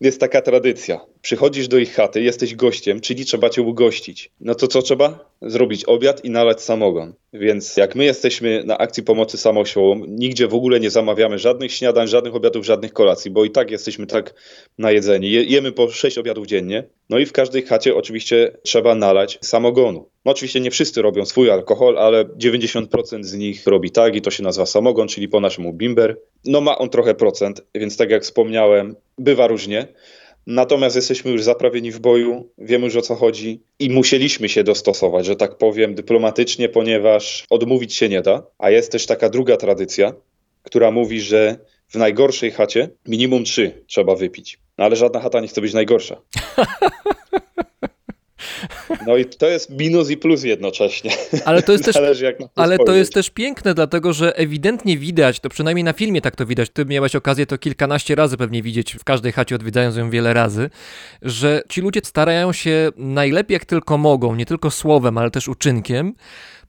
jest taka tradycja. Przychodzisz do ich chaty, jesteś gościem, czyli trzeba cię ugościć. No to co trzeba? Zrobić obiad i nalać samogon. Więc jak my jesteśmy na akcji pomocy samosiołom, nigdzie w ogóle nie zamawiamy żadnych śniadań, żadnych obiadów, żadnych kolacji, bo i tak jesteśmy tak najedzeni. Je, jemy po 6 obiadów dziennie. No i w każdej chacie oczywiście trzeba nalać samogonu. No oczywiście nie wszyscy robią swój alkohol, ale 90% z nich robi tak i to się nazywa samogon, czyli po naszemu bimber. No ma on trochę procent, więc tak jak wspomniałem, bywa różnie. Natomiast jesteśmy już zaprawieni w boju, wiemy już o co chodzi i musieliśmy się dostosować, że tak powiem, dyplomatycznie, ponieważ odmówić się nie da. A jest też taka druga tradycja, która mówi, że w najgorszej chacie minimum trzy trzeba wypić. No ale żadna chata nie chce być najgorsza. No i to jest minus i plus jednocześnie. Ale to jest też, to ale to jest też piękne, dlatego że ewidentnie widać, to przynajmniej na filmie tak to widać, ty miałeś okazję to kilkanaście razy pewnie widzieć, w każdej chacie odwiedzając ją wiele razy, że ci ludzie starają się najlepiej jak tylko mogą, nie tylko słowem, ale też uczynkiem,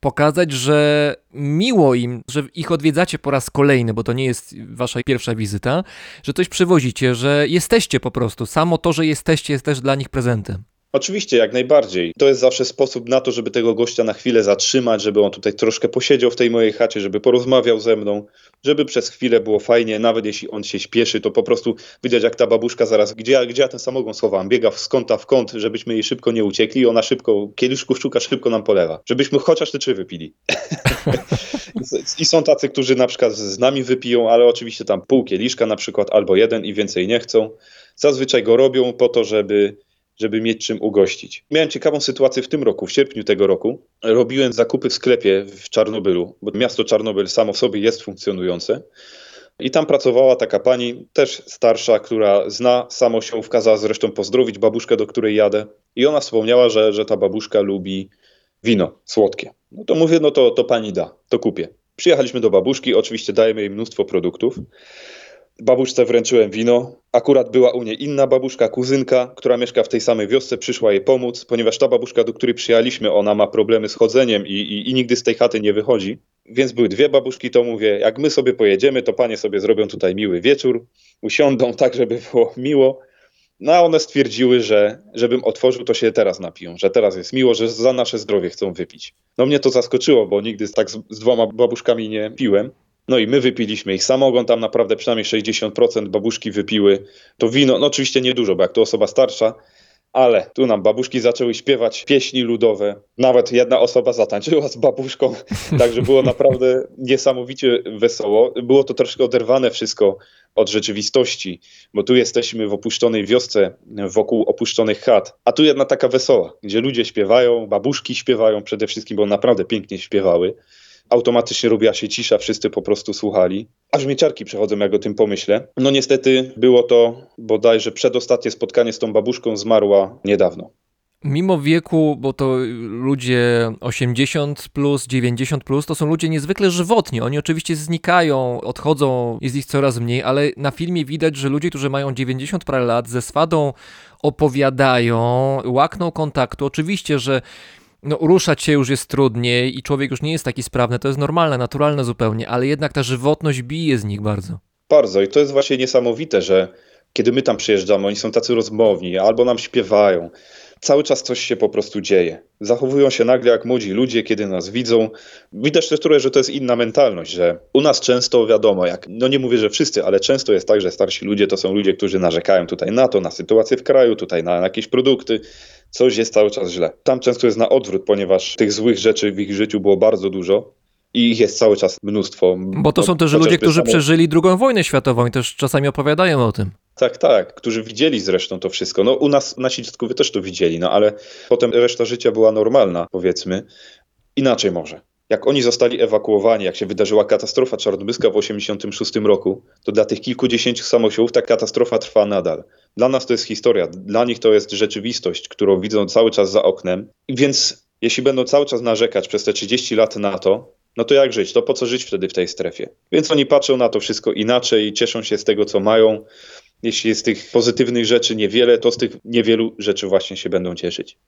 pokazać, że miło im, że ich odwiedzacie po raz kolejny, bo to nie jest wasza pierwsza wizyta, że coś przywozicie, że jesteście po prostu. Samo to, że jesteście, jest też dla nich prezentem. Oczywiście, jak najbardziej. To jest zawsze sposób na to, żeby tego gościa na chwilę zatrzymać, żeby on tutaj troszkę posiedział w tej mojej chacie, żeby porozmawiał ze mną, żeby przez chwilę było fajnie, nawet jeśli on się śpieszy, to po prostu widać jak ta babuszka zaraz, gdzie gdzie ja ten samogon schowam, biega z kąta w kąt, żebyśmy jej szybko nie uciekli, ona szybko, kieliszków szuka, szybko nam polewa, żebyśmy chociaż te trzy wypili. I są tacy, którzy na przykład z nami wypiją, ale oczywiście tam pół kieliszka na przykład, albo jeden i więcej nie chcą. Zazwyczaj go robią po to, żeby żeby mieć czym ugościć. Miałem ciekawą sytuację w tym roku, w sierpniu tego roku. Robiłem zakupy w sklepie w Czarnobylu, bo miasto Czarnobyl samo w sobie jest funkcjonujące. I tam pracowała taka pani, też starsza, która zna samosią, kazała zresztą pozdrowić babuszkę, do której jadę. I ona wspomniała, że, że ta babuszka lubi wino słodkie. No to mówię, no to, to pani da, to kupię. Przyjechaliśmy do babuszki, oczywiście dajemy jej mnóstwo produktów. Babuszce wręczyłem wino. Akurat była u niej inna babuszka, kuzynka, która mieszka w tej samej wiosce, przyszła jej pomóc, ponieważ ta babuszka, do której przyjechaliśmy, ona ma problemy z chodzeniem i, i, i nigdy z tej chaty nie wychodzi. Więc były dwie babuszki, to mówię, jak my sobie pojedziemy, to panie sobie zrobią tutaj miły wieczór, usiądą tak, żeby było miło. No a one stwierdziły, że żebym otworzył, to się teraz napiją, że teraz jest miło, że za nasze zdrowie chcą wypić. No mnie to zaskoczyło, bo nigdy tak z, z dwoma babuszkami nie piłem. No i my wypiliśmy ich samogon, tam naprawdę przynajmniej 60% babuszki wypiły. To wino, no oczywiście niedużo, bo jak to osoba starsza, ale tu nam babuszki zaczęły śpiewać pieśni ludowe. Nawet jedna osoba zatańczyła z babuszką, także było naprawdę niesamowicie wesoło. Było to troszkę oderwane wszystko od rzeczywistości, bo tu jesteśmy w opuszczonej wiosce, wokół opuszczonych chat, a tu jedna taka wesoła, gdzie ludzie śpiewają, babuszki śpiewają przede wszystkim, bo naprawdę pięknie śpiewały automatycznie robiła się cisza, wszyscy po prostu słuchali. Aż mnie ciarki przechodzą, jak o tym pomyślę. No niestety było to bodajże przedostatnie spotkanie z tą babuszką zmarła niedawno. Mimo wieku, bo to ludzie 80 plus, 90 plus, to są ludzie niezwykle żywotni. Oni oczywiście znikają, odchodzą, jest ich coraz mniej, ale na filmie widać, że ludzie, którzy mają 90 parę lat, ze swadą opowiadają, łakną kontaktu. Oczywiście, że no, ruszać się już jest trudniej i człowiek już nie jest taki sprawny, to jest normalne, naturalne zupełnie, ale jednak ta żywotność bije z nich bardzo. Bardzo i to jest właśnie niesamowite, że kiedy my tam przyjeżdżamy, oni są tacy rozmowni, albo nam śpiewają. Cały czas coś się po prostu dzieje. Zachowują się nagle jak młodzi ludzie, kiedy nas widzą. Widać też trochę, że to jest inna mentalność, że u nas często wiadomo, jak, no nie mówię, że wszyscy, ale często jest tak, że starsi ludzie to są ludzie, którzy narzekają tutaj na to, na sytuację w kraju, tutaj na jakieś produkty. Coś jest cały czas źle. Tam często jest na odwrót, ponieważ tych złych rzeczy w ich życiu było bardzo dużo i ich jest cały czas mnóstwo. Bo to są też ludzie, którzy samo- przeżyli drugą wojnę światową i też czasami opowiadają o tym. Tak, tak, którzy widzieli zresztą to wszystko. No u nas, nasi dziadkowie też to widzieli, no ale potem reszta życia była normalna, powiedzmy. Inaczej może. Jak oni zostali ewakuowani, jak się wydarzyła katastrofa czarnobylska w 1986 roku, to dla tych kilkudziesięciu samosiłów ta katastrofa trwa nadal. Dla nas to jest historia, dla nich to jest rzeczywistość, którą widzą cały czas za oknem. I Więc jeśli będą cały czas narzekać przez te 30 lat na to, no to jak żyć? To po co żyć wtedy w tej strefie? Więc oni patrzą na to wszystko inaczej i cieszą się z tego, co mają. Jeśli jest tych pozytywnych rzeczy niewiele, to z tych niewielu rzeczy właśnie się będą cieszyć.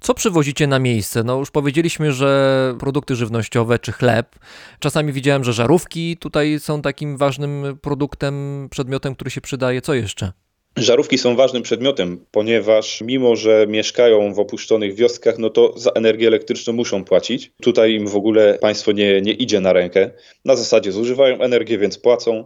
Co przywozicie na miejsce? No już powiedzieliśmy, że produkty żywnościowe czy chleb. Czasami widziałem, że żarówki tutaj są takim ważnym produktem, przedmiotem, który się przydaje. Co jeszcze? Żarówki są ważnym przedmiotem, ponieważ mimo, że mieszkają w opuszczonych wioskach, no to za energię elektryczną muszą płacić. Tutaj im w ogóle państwo nie, nie idzie na rękę. Na zasadzie zużywają energię, więc płacą.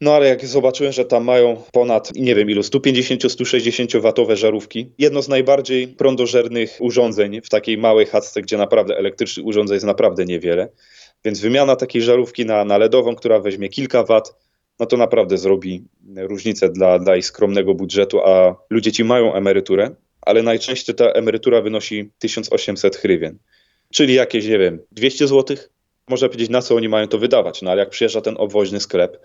No ale jak zobaczyłem, że tam mają ponad, nie wiem ilu, 150-160 watowe żarówki, jedno z najbardziej prądożernych urządzeń w takiej małej chatce, gdzie naprawdę elektrycznych urządzeń jest naprawdę niewiele. Więc wymiana takiej żarówki na, na LEDową, która weźmie kilka wat, no to naprawdę zrobi różnicę dla, dla ich skromnego budżetu, a ludzie ci mają emeryturę, ale najczęściej ta emerytura wynosi 1800 hrywien, czyli jakieś, nie wiem, 200 zł. Można powiedzieć, na co oni mają to wydawać, no ale jak przyjeżdża ten obwoźny sklep,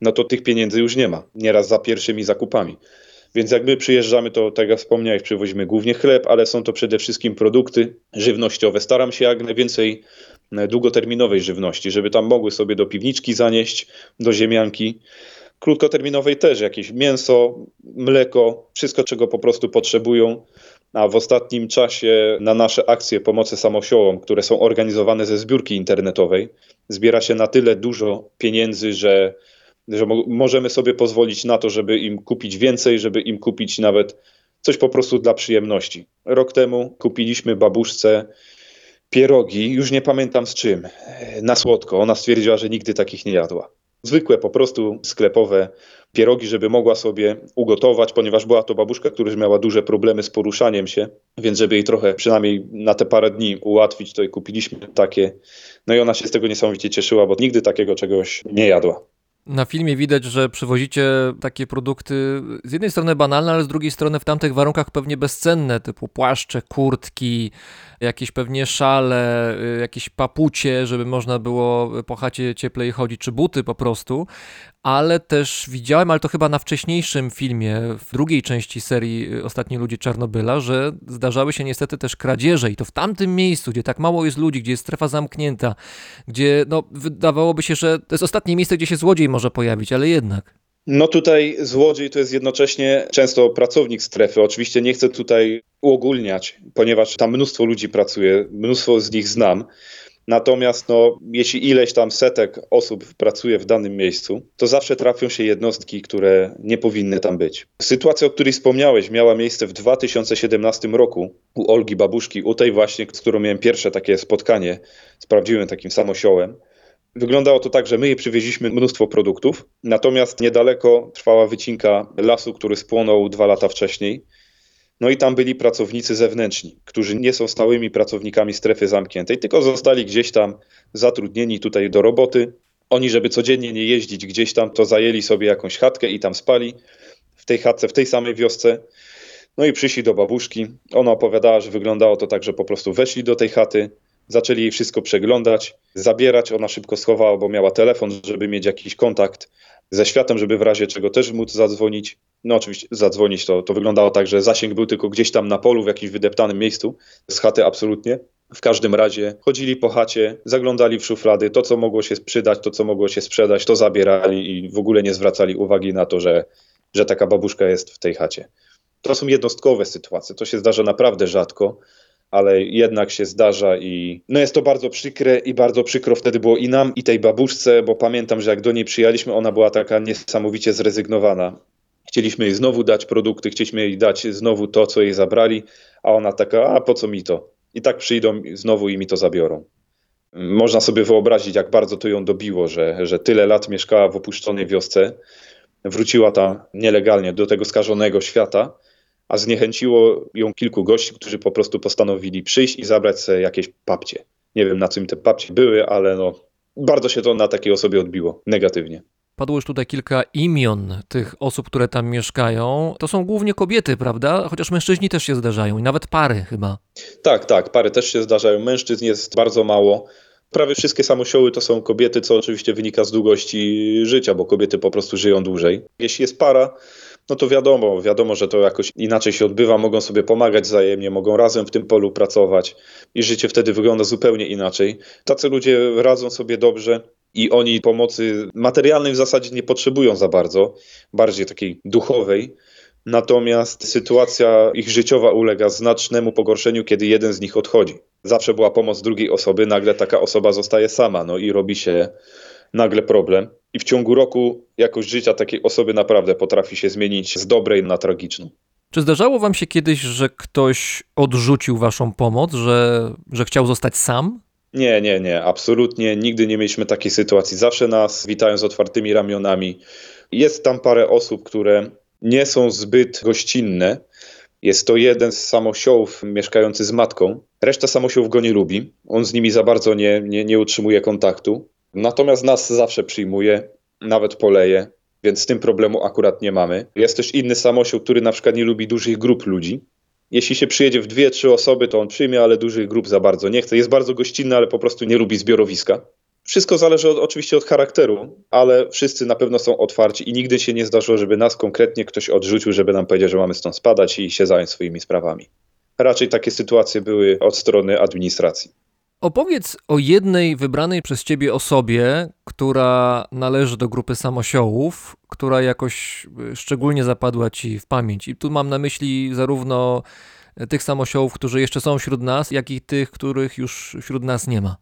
no to tych pieniędzy już nie ma, nieraz za pierwszymi zakupami. Więc jak my przyjeżdżamy, to tak jak wspomniałeś, przywozimy głównie chleb, ale są to przede wszystkim produkty żywnościowe. Staram się jak najwięcej długoterminowej żywności, żeby tam mogły sobie do piwniczki zanieść, do ziemianki. Krótkoterminowej też jakieś mięso, mleko, wszystko czego po prostu potrzebują. A w ostatnim czasie na nasze akcje pomocy samosiołom, które są organizowane ze zbiórki internetowej, zbiera się na tyle dużo pieniędzy, że że mo- możemy sobie pozwolić na to, żeby im kupić więcej, żeby im kupić nawet coś po prostu dla przyjemności. Rok temu kupiliśmy babuszce pierogi, już nie pamiętam z czym, na słodko. Ona stwierdziła, że nigdy takich nie jadła. Zwykłe, po prostu sklepowe pierogi, żeby mogła sobie ugotować, ponieważ była to babuszka, która miała duże problemy z poruszaniem się, więc żeby jej trochę przynajmniej na te parę dni ułatwić, to jej kupiliśmy takie. No i ona się z tego niesamowicie cieszyła, bo nigdy takiego czegoś nie jadła. Na filmie widać, że przywozicie takie produkty z jednej strony banalne, ale z drugiej strony w tamtych warunkach pewnie bezcenne, typu płaszcze, kurtki, jakieś pewnie szale, y, jakieś papucie, żeby można było po chacie cieplej chodzić, czy buty po prostu. Ale też widziałem, ale to chyba na wcześniejszym filmie, w drugiej części serii y, Ostatni Ludzie Czarnobyla, że zdarzały się niestety też kradzieże i to w tamtym miejscu, gdzie tak mało jest ludzi, gdzie jest strefa zamknięta, gdzie no, wydawałoby się, że to jest ostatnie miejsce, gdzie się złodziej może pojawić, ale jednak. No tutaj złodziej to jest jednocześnie często pracownik strefy. Oczywiście nie chcę tutaj uogólniać, ponieważ tam mnóstwo ludzi pracuje, mnóstwo z nich znam. Natomiast no, jeśli ileś tam setek osób pracuje w danym miejscu, to zawsze trafią się jednostki, które nie powinny tam być. Sytuacja, o której wspomniałeś, miała miejsce w 2017 roku u Olgi Babuszki, u tej właśnie, z którą miałem pierwsze takie spotkanie z prawdziwym takim samosiołem. Wyglądało to tak, że my jej przywieźliśmy mnóstwo produktów, natomiast niedaleko trwała wycinka lasu, który spłonął dwa lata wcześniej. No i tam byli pracownicy zewnętrzni, którzy nie są stałymi pracownikami strefy zamkniętej, tylko zostali gdzieś tam zatrudnieni tutaj do roboty. Oni, żeby codziennie nie jeździć gdzieś tam, to zajęli sobie jakąś chatkę i tam spali w tej chatce, w tej samej wiosce. No i przyszli do babuszki. Ona opowiadała, że wyglądało to tak, że po prostu weszli do tej chaty, zaczęli jej wszystko przeglądać, zabierać. Ona szybko schowała, bo miała telefon, żeby mieć jakiś kontakt ze światem, żeby w razie czego też móc zadzwonić. No oczywiście zadzwonić to, to wyglądało tak, że zasięg był tylko gdzieś tam na polu, w jakimś wydeptanym miejscu, z chaty absolutnie. W każdym razie chodzili po chacie, zaglądali w szuflady, to co mogło się przydać, to co mogło się sprzedać, to zabierali i w ogóle nie zwracali uwagi na to, że, że taka babuszka jest w tej chacie. To są jednostkowe sytuacje, to się zdarza naprawdę rzadko, ale jednak się zdarza i no jest to bardzo przykre i bardzo przykro wtedy było i nam, i tej babuszce, bo pamiętam, że jak do niej przyjechaliśmy, ona była taka niesamowicie zrezygnowana. Chcieliśmy jej znowu dać produkty, chcieliśmy jej dać znowu to, co jej zabrali, a ona taka, a po co mi to? I tak przyjdą znowu i mi to zabiorą. Można sobie wyobrazić, jak bardzo to ją dobiło, że, że tyle lat mieszkała w opuszczonej wiosce, wróciła tam nielegalnie do tego skażonego świata, a zniechęciło ją kilku gości, którzy po prostu postanowili przyjść i zabrać sobie jakieś papcie. Nie wiem, na czym te papcie były, ale no, bardzo się to na takiej osobie odbiło negatywnie. Padło już tutaj kilka imion tych osób, które tam mieszkają. To są głównie kobiety, prawda? Chociaż mężczyźni też się zdarzają i nawet pary chyba. Tak, tak, pary też się zdarzają. Mężczyzn jest bardzo mało. Prawie wszystkie samosioły to są kobiety, co oczywiście wynika z długości życia, bo kobiety po prostu żyją dłużej. Jeśli jest para, no to wiadomo, wiadomo, że to jakoś inaczej się odbywa, mogą sobie pomagać wzajemnie, mogą razem w tym polu pracować i życie wtedy wygląda zupełnie inaczej. Tacy ludzie radzą sobie dobrze i oni pomocy materialnej w zasadzie nie potrzebują za bardzo, bardziej takiej duchowej. Natomiast sytuacja ich życiowa ulega znacznemu pogorszeniu, kiedy jeden z nich odchodzi. Zawsze była pomoc drugiej osoby, nagle taka osoba zostaje sama, no i robi się nagle problem. I w ciągu roku jakość życia takiej osoby naprawdę potrafi się zmienić z dobrej na tragiczną. Czy zdarzało wam się kiedyś, że ktoś odrzucił waszą pomoc, że, że chciał zostać sam? Nie, nie, nie, absolutnie. Nigdy nie mieliśmy takiej sytuacji. Zawsze nas witają z otwartymi ramionami. Jest tam parę osób, które nie są zbyt gościnne. Jest to jeden z samosiołów mieszkający z matką. Reszta samosiołów go nie lubi. On z nimi za bardzo nie, nie, nie utrzymuje kontaktu. Natomiast nas zawsze przyjmuje, nawet poleje, więc z tym problemu akurat nie mamy. Jest też inny samosioł, który na przykład nie lubi dużych grup ludzi. Jeśli się przyjedzie w dwie, trzy osoby, to on przyjmie, ale dużych grup za bardzo nie chce. Jest bardzo gościnny, ale po prostu nie lubi zbiorowiska. Wszystko zależy od, oczywiście od charakteru, ale wszyscy na pewno są otwarci i nigdy się nie zdarzyło, żeby nas konkretnie ktoś odrzucił, żeby nam powiedział, że mamy stąd spadać i się zająć swoimi sprawami. Raczej takie sytuacje były od strony administracji. Opowiedz o jednej wybranej przez ciebie osobie, która należy do grupy samosiołów, która jakoś y, szczególnie zapadła ci w pamięć. I tu mam na myśli zarówno tych samosiołów, którzy jeszcze są wśród nas, jak i tych, których już wśród nas nie ma.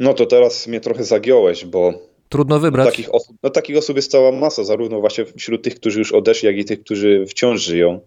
No to teraz mnie trochę zagiąłeś, bo Trudno wybrać. takich osób, no, takich osób jest cała masa, zarówno właśnie wśród tych, którzy już odeszli, jak i tych, którzy wciąż żyją.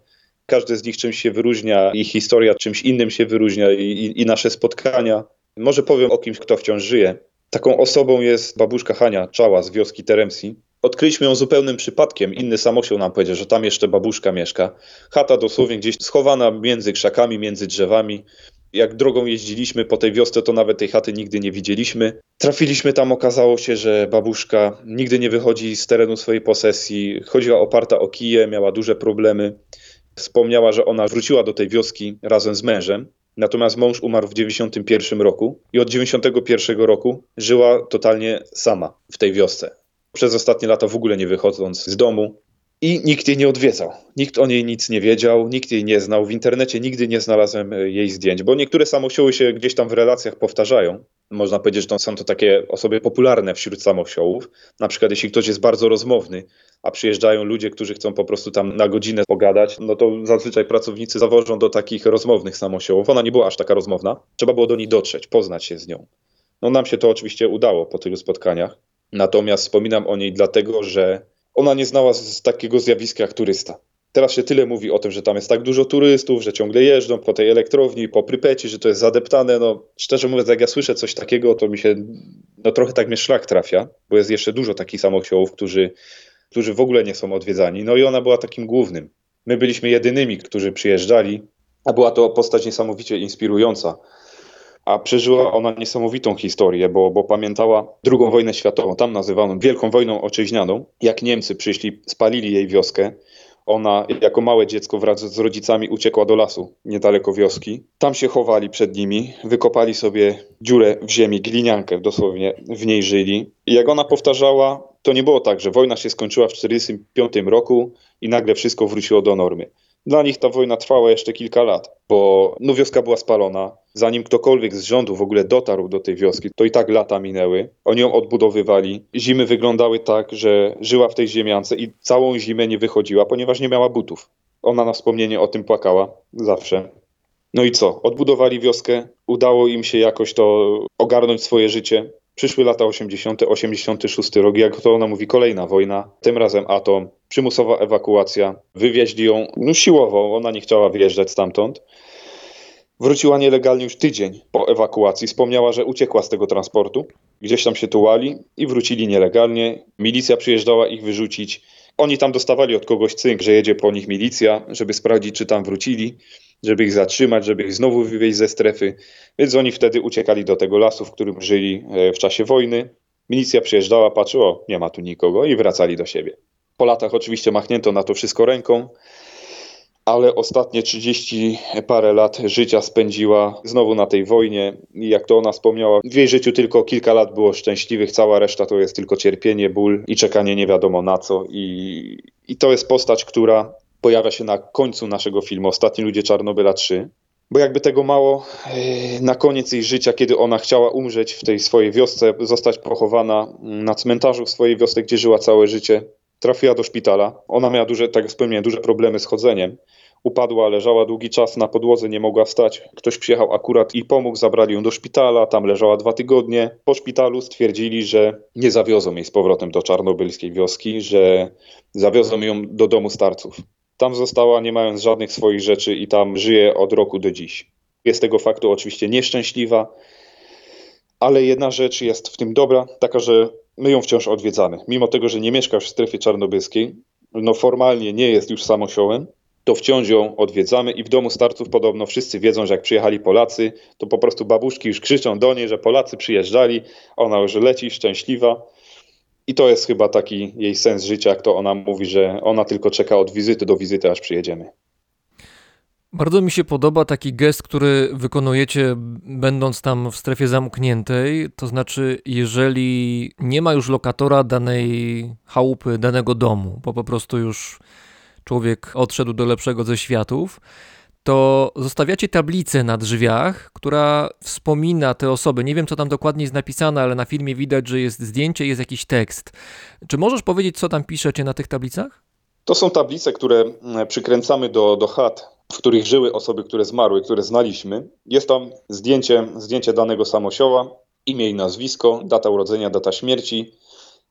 Każdy z nich czymś się wyróżnia, ich historia czymś innym się wyróżnia i, i, i nasze spotkania. Może powiem o kimś, kto wciąż żyje. Taką osobą jest babuszka Hania Czała z wioski Teremsi. Odkryliśmy ją zupełnym przypadkiem. Inny samosioł nam powiedział, że tam jeszcze babuszka mieszka. Chata dosłownie gdzieś schowana między krzakami, między drzewami. Jak drogą jeździliśmy po tej wiosce, to nawet tej chaty nigdy nie widzieliśmy. Trafiliśmy tam, okazało się, że babuszka nigdy nie wychodzi z terenu swojej posesji, chodziła oparta o kije, miała duże problemy. Wspomniała, że ona wróciła do tej wioski razem z mężem, natomiast mąż umarł w 91 roku i od 91 roku żyła totalnie sama w tej wiosce. Przez ostatnie lata w ogóle nie wychodząc z domu, i nikt jej nie odwiedzał. Nikt o niej nic nie wiedział, nikt jej nie znał. W internecie nigdy nie znalazłem e, jej zdjęć, bo niektóre samosioły się gdzieś tam w relacjach powtarzają. Można powiedzieć, że to są to takie osoby popularne wśród samosiołów. Na przykład, jeśli ktoś jest bardzo rozmowny, a przyjeżdżają ludzie, którzy chcą po prostu tam na godzinę pogadać, no to zazwyczaj pracownicy zawożą do takich rozmownych samosiołów. Ona nie była aż taka rozmowna. Trzeba było do niej dotrzeć, poznać się z nią. No nam się to oczywiście udało po tylu spotkaniach. Natomiast wspominam o niej dlatego, że ona nie znała z, takiego zjawiska jak turysta. Teraz się tyle mówi o tym, że tam jest tak dużo turystów, że ciągle jeżdżą po tej elektrowni, po Prypeci, że to jest zadeptane. No, szczerze mówiąc, jak ja słyszę coś takiego, to mi się, no trochę tak mnie szlak trafia, bo jest jeszcze dużo takich samochołów, którzy, którzy w ogóle nie są odwiedzani. No i ona była takim głównym. My byliśmy jedynymi, którzy przyjeżdżali, a była to postać niesamowicie inspirująca a przeżyła ona niesamowitą historię, bo, bo pamiętała II wojnę światową, tam nazywaną Wielką Wojną Ojczyźnianą, jak Niemcy przyszli, spalili jej wioskę. Ona jako małe dziecko wraz z rodzicami uciekła do lasu niedaleko wioski. Tam się chowali przed nimi, wykopali sobie dziurę w ziemi, gliniankę dosłownie, w niej żyli. I jak ona powtarzała, to nie było tak, że wojna się skończyła w 1945 roku i nagle wszystko wróciło do normy. Dla nich ta wojna trwała jeszcze kilka lat, bo no, wioska była spalona. Zanim ktokolwiek z rządu w ogóle dotarł do tej wioski, to i tak lata minęły. Oni ją odbudowywali. Zimy wyglądały tak, że żyła w tej ziemiance i całą zimę nie wychodziła, ponieważ nie miała butów. Ona na wspomnienie o tym płakała zawsze. No i co? Odbudowali wioskę, udało im się jakoś to ogarnąć swoje życie. Przyszły lata 80., 86 rok, jak to ona mówi, kolejna wojna, tym razem atom, przymusowa ewakuacja, wywieźli ją no, siłowo, ona nie chciała wyjeżdżać stamtąd. Wróciła nielegalnie już tydzień po ewakuacji. Wspomniała, że uciekła z tego transportu. Gdzieś tam się tułali i wrócili nielegalnie. Milicja przyjeżdżała ich wyrzucić. Oni tam dostawali od kogoś cynk, że jedzie po nich milicja, żeby sprawdzić, czy tam wrócili, żeby ich zatrzymać, żeby ich znowu wywieźć ze strefy. Więc oni wtedy uciekali do tego lasu, w którym żyli e, w czasie wojny. Milicja przyjeżdżała, patrzyła, o, nie ma tu nikogo i wracali do siebie. Po latach oczywiście machnięto na to wszystko ręką, ale ostatnie 30 parę lat życia spędziła znowu na tej wojnie. I jak to ona wspomniała, w jej życiu tylko kilka lat było szczęśliwych, cała reszta to jest tylko cierpienie, ból i czekanie nie wiadomo na co. I, i to jest postać, która pojawia się na końcu naszego filmu Ostatni ludzie Czarnobyla 3. Bo jakby tego mało, e, na koniec jej życia, kiedy ona chciała umrzeć w tej swojej wiosce, zostać pochowana na cmentarzu w swojej wiosce, gdzie żyła całe życie, trafiła do szpitala. Ona miała duże, tak jak wspomniałem, duże problemy z chodzeniem. Upadła, leżała długi czas na podłodze, nie mogła wstać. Ktoś przyjechał akurat i pomógł, zabrali ją do szpitala, tam leżała dwa tygodnie. Po szpitalu stwierdzili, że nie zawiozą jej z powrotem do czarnobylskiej wioski, że zawiozą ją do domu starców. Tam została, nie mając żadnych swoich rzeczy, i tam żyje od roku do dziś. Jest tego faktu oczywiście nieszczęśliwa, ale jedna rzecz jest w tym dobra, taka, że my ją wciąż odwiedzamy. Mimo tego, że nie mieszka w strefie czarnobylskiej, no formalnie nie jest już samosiołem, to wciąż ją odwiedzamy i w domu starców podobno wszyscy wiedzą, że jak przyjechali Polacy, to po prostu babuszki już krzyczą do niej, że Polacy przyjeżdżali, ona już leci szczęśliwa. I to jest chyba taki jej sens życia, jak to ona mówi, że ona tylko czeka od wizyty do wizyty, aż przyjedziemy. Bardzo mi się podoba taki gest, który wykonujecie, będąc tam w strefie zamkniętej. To znaczy, jeżeli nie ma już lokatora danej chałupy, danego domu, bo po prostu już człowiek odszedł do lepszego ze światów, to zostawiacie tablicę na drzwiach, która wspomina te osoby. Nie wiem, co tam dokładnie jest napisane, ale na filmie widać, że jest zdjęcie, jest jakiś tekst. Czy możesz powiedzieć, co tam piszecie na tych tablicach? To są tablice, które przykręcamy do, do chat, w których żyły osoby, które zmarły, które znaliśmy. Jest tam zdjęcie, zdjęcie danego samosioła, imię i nazwisko, data urodzenia, data śmierci,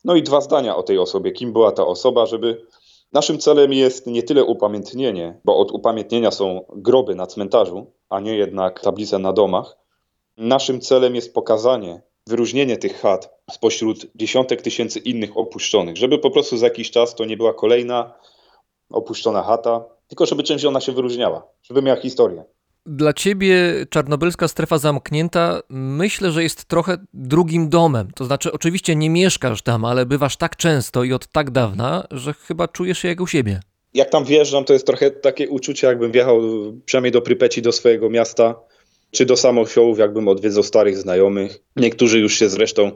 no i dwa zdania o tej osobie, kim była ta osoba, żeby Naszym celem jest nie tyle upamiętnienie, bo od upamiętnienia są groby na cmentarzu, a nie jednak tablice na domach. Naszym celem jest pokazanie, wyróżnienie tych chat spośród dziesiątek tysięcy innych opuszczonych, żeby po prostu za jakiś czas to nie była kolejna opuszczona chata, tylko żeby czymś ona się wyróżniała, żeby miała historię. Dla ciebie czarnobylska strefa zamknięta myślę, że jest trochę drugim domem. To znaczy, oczywiście nie mieszkasz tam, ale bywasz tak często i od tak dawna, że chyba czujesz się jak u siebie. Jak tam wjeżdżam, to jest trochę takie uczucie, jakbym wjechał przynajmniej do Prypeci, do swojego miasta, czy do Samosiołów, jakbym odwiedzał starych znajomych. Niektórzy już się zresztą,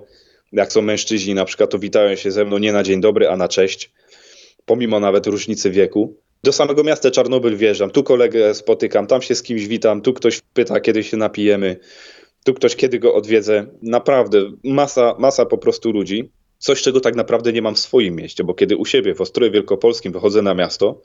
jak są mężczyźni na przykład, to witają się ze mną nie na dzień dobry, a na cześć, pomimo nawet różnicy wieku. Do samego miasta Czarnobyl wjeżdżam, tu kolegę spotykam, tam się z kimś witam, tu ktoś pyta, kiedy się napijemy, tu ktoś, kiedy go odwiedzę. Naprawdę, masa, masa po prostu ludzi. Coś, czego tak naprawdę nie mam w swoim mieście, bo kiedy u siebie w Ostrowie Wielkopolskim wychodzę na miasto,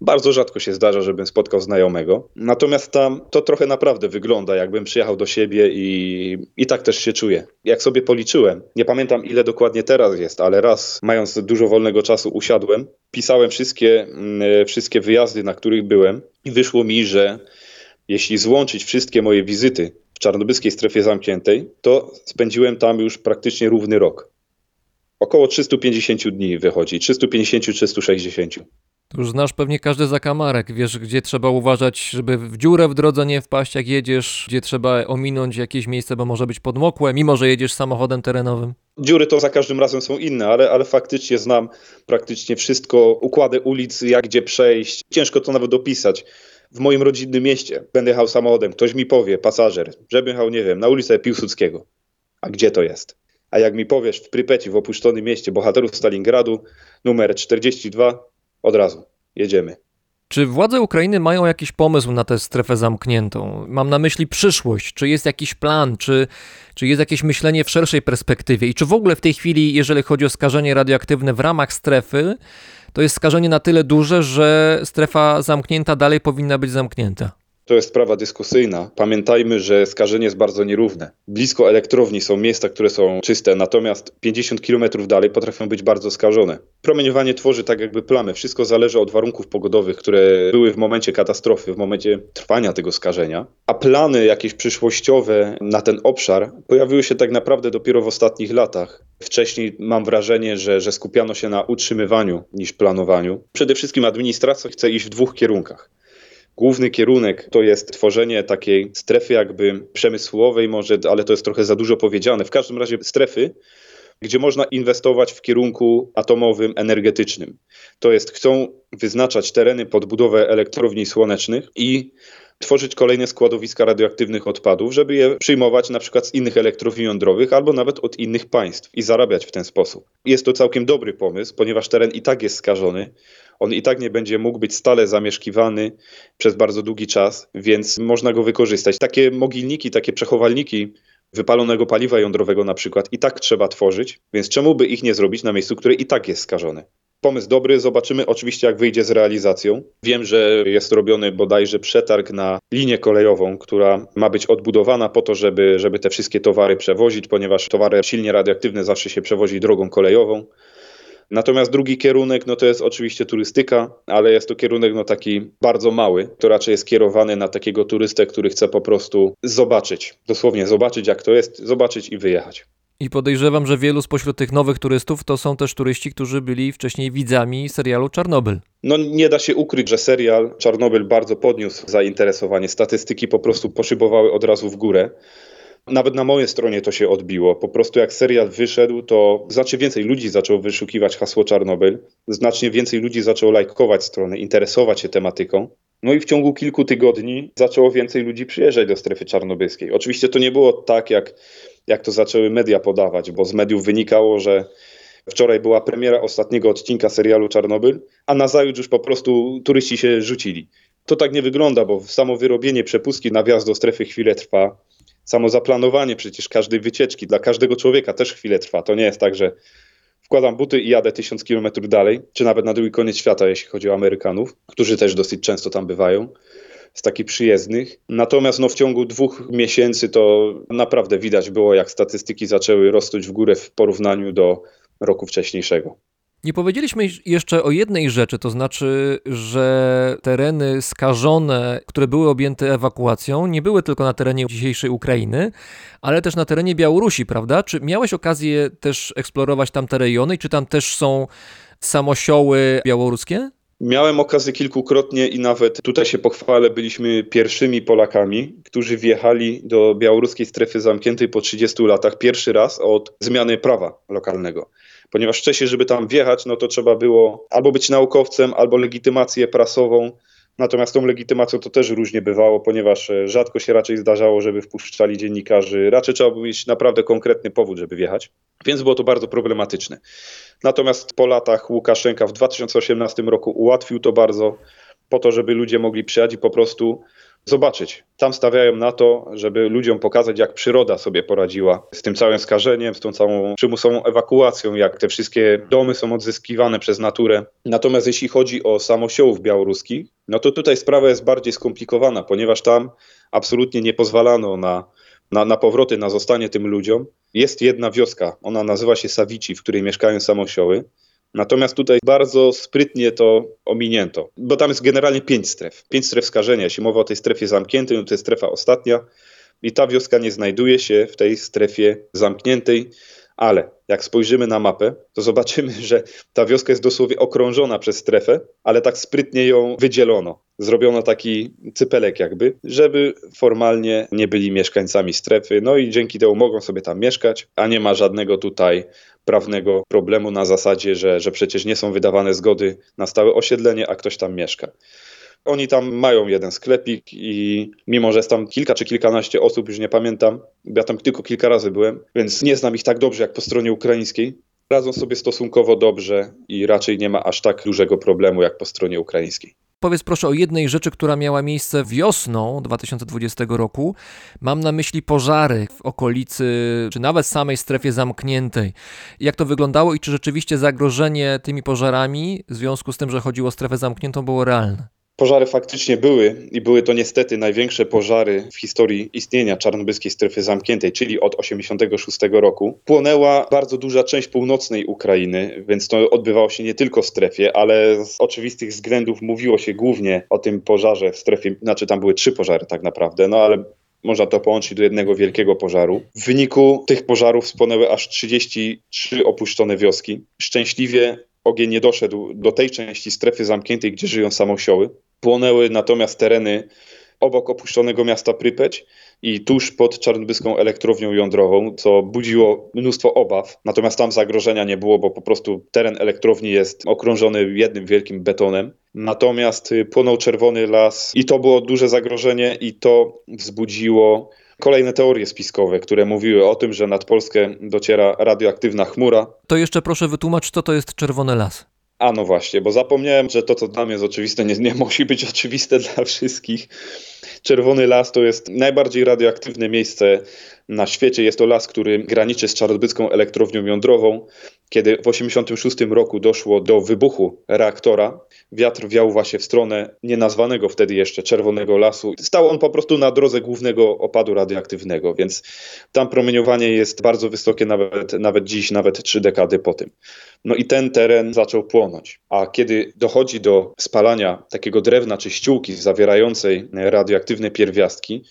bardzo rzadko się zdarza, żebym spotkał znajomego. Natomiast tam to trochę naprawdę wygląda, jakbym przyjechał do siebie i, i tak też się czuję. Jak sobie policzyłem, nie pamiętam ile dokładnie teraz jest, ale raz, mając dużo wolnego czasu, usiadłem, pisałem wszystkie, mm, wszystkie wyjazdy, na których byłem, i wyszło mi, że jeśli złączyć wszystkie moje wizyty w czarnobylskiej strefie zamkniętej, to spędziłem tam już praktycznie równy rok. Około 350 dni wychodzi, 350-360. To już znasz pewnie każdy zakamarek, wiesz gdzie trzeba uważać, żeby w dziurę w drodze nie wpaść jak jedziesz, gdzie trzeba ominąć jakieś miejsce, bo może być podmokłe, mimo że jedziesz samochodem terenowym. Dziury to za każdym razem są inne, ale, ale faktycznie znam praktycznie wszystko, układy ulic, jak gdzie przejść. Ciężko to nawet opisać. W moim rodzinnym mieście będę jechał samochodem, ktoś mi powie, pasażer, żeby jechał, nie wiem, na ulicę Piłsudskiego. A gdzie to jest? A jak mi powiesz w Prypeci, w opuszczonym mieście bohaterów Stalingradu, numer 42, od razu jedziemy. Czy władze Ukrainy mają jakiś pomysł na tę strefę zamkniętą? Mam na myśli przyszłość. Czy jest jakiś plan? Czy, czy jest jakieś myślenie w szerszej perspektywie? I czy w ogóle w tej chwili, jeżeli chodzi o skażenie radioaktywne w ramach strefy, to jest skażenie na tyle duże, że strefa zamknięta dalej powinna być zamknięta? To jest sprawa dyskusyjna. Pamiętajmy, że skażenie jest bardzo nierówne. Blisko elektrowni są miejsca, które są czyste, natomiast 50 km dalej potrafią być bardzo skażone. Promieniowanie tworzy tak jakby plamę. Wszystko zależy od warunków pogodowych, które były w momencie katastrofy, w momencie trwania tego skażenia. A plany jakieś przyszłościowe na ten obszar pojawiły się tak naprawdę dopiero w ostatnich latach. Wcześniej mam wrażenie, że, że skupiano się na utrzymywaniu niż planowaniu. Przede wszystkim administracja chce iść w dwóch kierunkach. Główny kierunek to jest tworzenie takiej strefy jakby przemysłowej, może, ale to jest trochę za dużo powiedziane. W każdym razie strefy, gdzie można inwestować w kierunku atomowym, energetycznym. To jest, chcą wyznaczać tereny pod budowę elektrowni słonecznych i tworzyć kolejne składowiska radioaktywnych odpadów, żeby je przyjmować na przykład z innych elektrowni jądrowych albo nawet od innych państw i zarabiać w ten sposób. Jest to całkiem dobry pomysł, ponieważ teren i tak jest skażony. On i tak nie będzie mógł być stale zamieszkiwany przez bardzo długi czas, więc można go wykorzystać. Takie mogilniki, takie przechowalniki wypalonego paliwa jądrowego na przykład i tak trzeba tworzyć, więc czemu by ich nie zrobić na miejscu, które i tak jest skażone? Pomysł dobry, zobaczymy oczywiście jak wyjdzie z realizacją. Wiem, że jest robiony bodajże przetarg na linię kolejową, która ma być odbudowana po to, żeby, żeby te wszystkie towary przewozić, ponieważ towary silnie radioaktywne zawsze się przewozi drogą kolejową. Natomiast drugi kierunek, no to jest oczywiście turystyka, ale jest to kierunek no taki bardzo mały, to raczej jest kierowany na takiego turystę, który chce po prostu zobaczyć, dosłownie zobaczyć jak to jest, zobaczyć i wyjechać. I podejrzewam, że wielu spośród tych nowych turystów to są też turyści, którzy byli wcześniej widzami serialu Czarnobyl. No nie da się ukryć, że serial Czarnobyl bardzo podniósł zainteresowanie. Statystyki po prostu poszybowały od razu w górę. Nawet na mojej stronie to się odbiło. Po prostu jak serial wyszedł, to znacznie więcej ludzi zaczęło wyszukiwać hasło Czarnobyl, znacznie więcej ludzi zaczęło lajkować stronę, interesować się tematyką. No i w ciągu kilku tygodni zaczęło więcej ludzi przyjeżdżać do strefy czarnobylskiej. Oczywiście to nie było tak, jak, jak to zaczęły media podawać, bo z mediów wynikało, że wczoraj była premiera ostatniego odcinka serialu Czarnobyl, a na zajutrz już po prostu turyści się rzucili. To tak nie wygląda, bo samo wyrobienie przepustki na wjazd do strefy chwilę trwa. Samo zaplanowanie przecież każdej wycieczki dla każdego człowieka też chwilę trwa. To nie jest tak, że wkładam buty i jadę tysiąc kilometrów dalej, czy nawet na drugi koniec świata, jeśli chodzi o Amerykanów, którzy też dosyć często tam bywają, z takich przyjezdnych. Natomiast no, w ciągu dwóch miesięcy to naprawdę widać było, jak statystyki zaczęły rosnąć w górę w porównaniu do roku wcześniejszego. Nie powiedzieliśmy jeszcze o jednej rzeczy, to znaczy, że tereny skażone, które były objęte ewakuacją, nie były tylko na terenie dzisiejszej Ukrainy, ale też na terenie Białorusi, prawda? Czy miałeś okazję też eksplorować tam te rejony? Czy tam też są samosioły białoruskie? Miałem okazję kilkukrotnie i nawet tutaj się pochwalę, byliśmy pierwszymi Polakami, którzy wjechali do białoruskiej strefy zamkniętej po 30 latach pierwszy raz od zmiany prawa lokalnego. Ponieważ wcześniej, żeby tam wjechać, no to trzeba było albo być naukowcem, albo legitymację prasową. Natomiast tą legitymacją to też różnie bywało, ponieważ e, rzadko się raczej zdarzało, żeby wpuszczali dziennikarzy. Raczej trzeba było mieć naprawdę konkretny powód, żeby wjechać, więc było to bardzo problematyczne. Natomiast po latach Łukaszenka w 2018 roku ułatwił to bardzo, po to, żeby ludzie mogli przyjechać i po prostu zobaczyć. Tam stawiają na to, żeby ludziom pokazać, jak przyroda sobie poradziła z tym całym skażeniem, z tą całą przymusową ewakuacją, jak te wszystkie domy są odzyskiwane przez naturę. Natomiast jeśli chodzi o samosiołów białoruskich, no to tutaj sprawa jest bardziej skomplikowana, ponieważ tam absolutnie nie pozwalano na, na, na powroty, na zostanie tym ludziom. Jest jedna wioska, ona nazywa się Sawici, w której mieszkają samosioły. Natomiast tutaj bardzo sprytnie to ominięto, bo tam jest generalnie pięć stref. Pięć stref skażenia. Jeśli mowa o tej strefie zamkniętej, no to jest strefa ostatnia i ta wioska nie znajduje się w tej strefie zamkniętej, ale jak spojrzymy na mapę, to zobaczymy, że ta wioska jest dosłownie okrążona przez strefę, ale tak sprytnie ją wydzielono. Zrobiono taki cypelek jakby, żeby formalnie nie byli mieszkańcami strefy, no i dzięki temu mogą sobie tam mieszkać, a nie ma żadnego tutaj prawnego problemu na zasadzie, że, że przecież nie są wydawane zgody na stałe osiedlenie, a ktoś tam mieszka. Oni tam mają jeden sklepik i mimo, że jest tam kilka czy kilkanaście osób, już nie pamiętam, ja tam tylko kilka razy byłem, więc nie znam ich tak dobrze jak po stronie ukraińskiej. Radzą sobie stosunkowo dobrze i raczej nie ma aż tak dużego problemu jak po stronie ukraińskiej. Powiedz proszę o jednej rzeczy, która miała miejsce wiosną 2020 roku. Mam na myśli pożary w okolicy, czy nawet samej strefie zamkniętej. Jak to wyglądało i czy rzeczywiście zagrożenie tymi pożarami w związku z tym, że chodziło o strefę zamkniętą, było realne? Pożary faktycznie były i były to niestety największe pożary w historii istnienia czarnobylskiej strefy zamkniętej, czyli od 1986 roku. Płonęła bardzo duża część północnej Ukrainy, więc to odbywało się nie tylko w strefie, ale z oczywistych względów mówiło się głównie o tym pożarze w strefie, znaczy tam były trzy pożary tak naprawdę, no ale można to połączyć do jednego wielkiego pożaru. W wyniku tych pożarów spłonęły aż 33 opuszczone wioski. Szczęśliwie ogień nie doszedł do tej części strefy zamkniętej, gdzie żyją samosioły. Płonęły natomiast tereny obok opuszczonego miasta Prypeć i tuż pod czarnobyską elektrownią jądrową, co budziło mnóstwo obaw. Natomiast tam zagrożenia nie było, bo po prostu teren elektrowni jest okrążony jednym wielkim betonem. Natomiast płonął czerwony las i to było duże zagrożenie i to wzbudziło kolejne teorie spiskowe, które mówiły o tym, że nad Polskę dociera radioaktywna chmura. To jeszcze proszę wytłumacz, co to jest czerwony las. A no właśnie, bo zapomniałem, że to, co dla mnie jest oczywiste, nie, nie musi być oczywiste dla wszystkich. Czerwony las to jest najbardziej radioaktywne miejsce na świecie. Jest to las, który graniczy z czarnobyską elektrownią jądrową. Kiedy w 1986 roku doszło do wybuchu reaktora, wiatr wiał właśnie w stronę nienazwanego wtedy jeszcze czerwonego lasu. Stał on po prostu na drodze głównego opadu radioaktywnego, więc tam promieniowanie jest bardzo wysokie nawet, nawet dziś, nawet trzy dekady po tym. No i ten teren zaczął płonąć. A kiedy dochodzi do spalania takiego drewna czy ściółki zawierającej radioaktywne pierwiastki,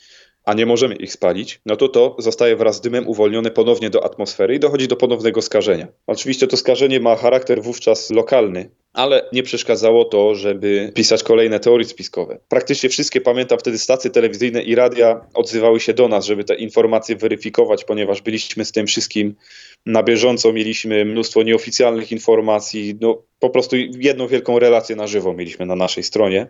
a nie możemy ich spalić, no to to zostaje wraz z dymem uwolnione ponownie do atmosfery i dochodzi do ponownego skażenia. Oczywiście to skażenie ma charakter wówczas lokalny, ale nie przeszkadzało to, żeby pisać kolejne teorie spiskowe. Praktycznie wszystkie, pamiętam wtedy stacje telewizyjne i radia odzywały się do nas, żeby te informacje weryfikować, ponieważ byliśmy z tym wszystkim na bieżąco, mieliśmy mnóstwo nieoficjalnych informacji, no po prostu jedną wielką relację na żywo mieliśmy na naszej stronie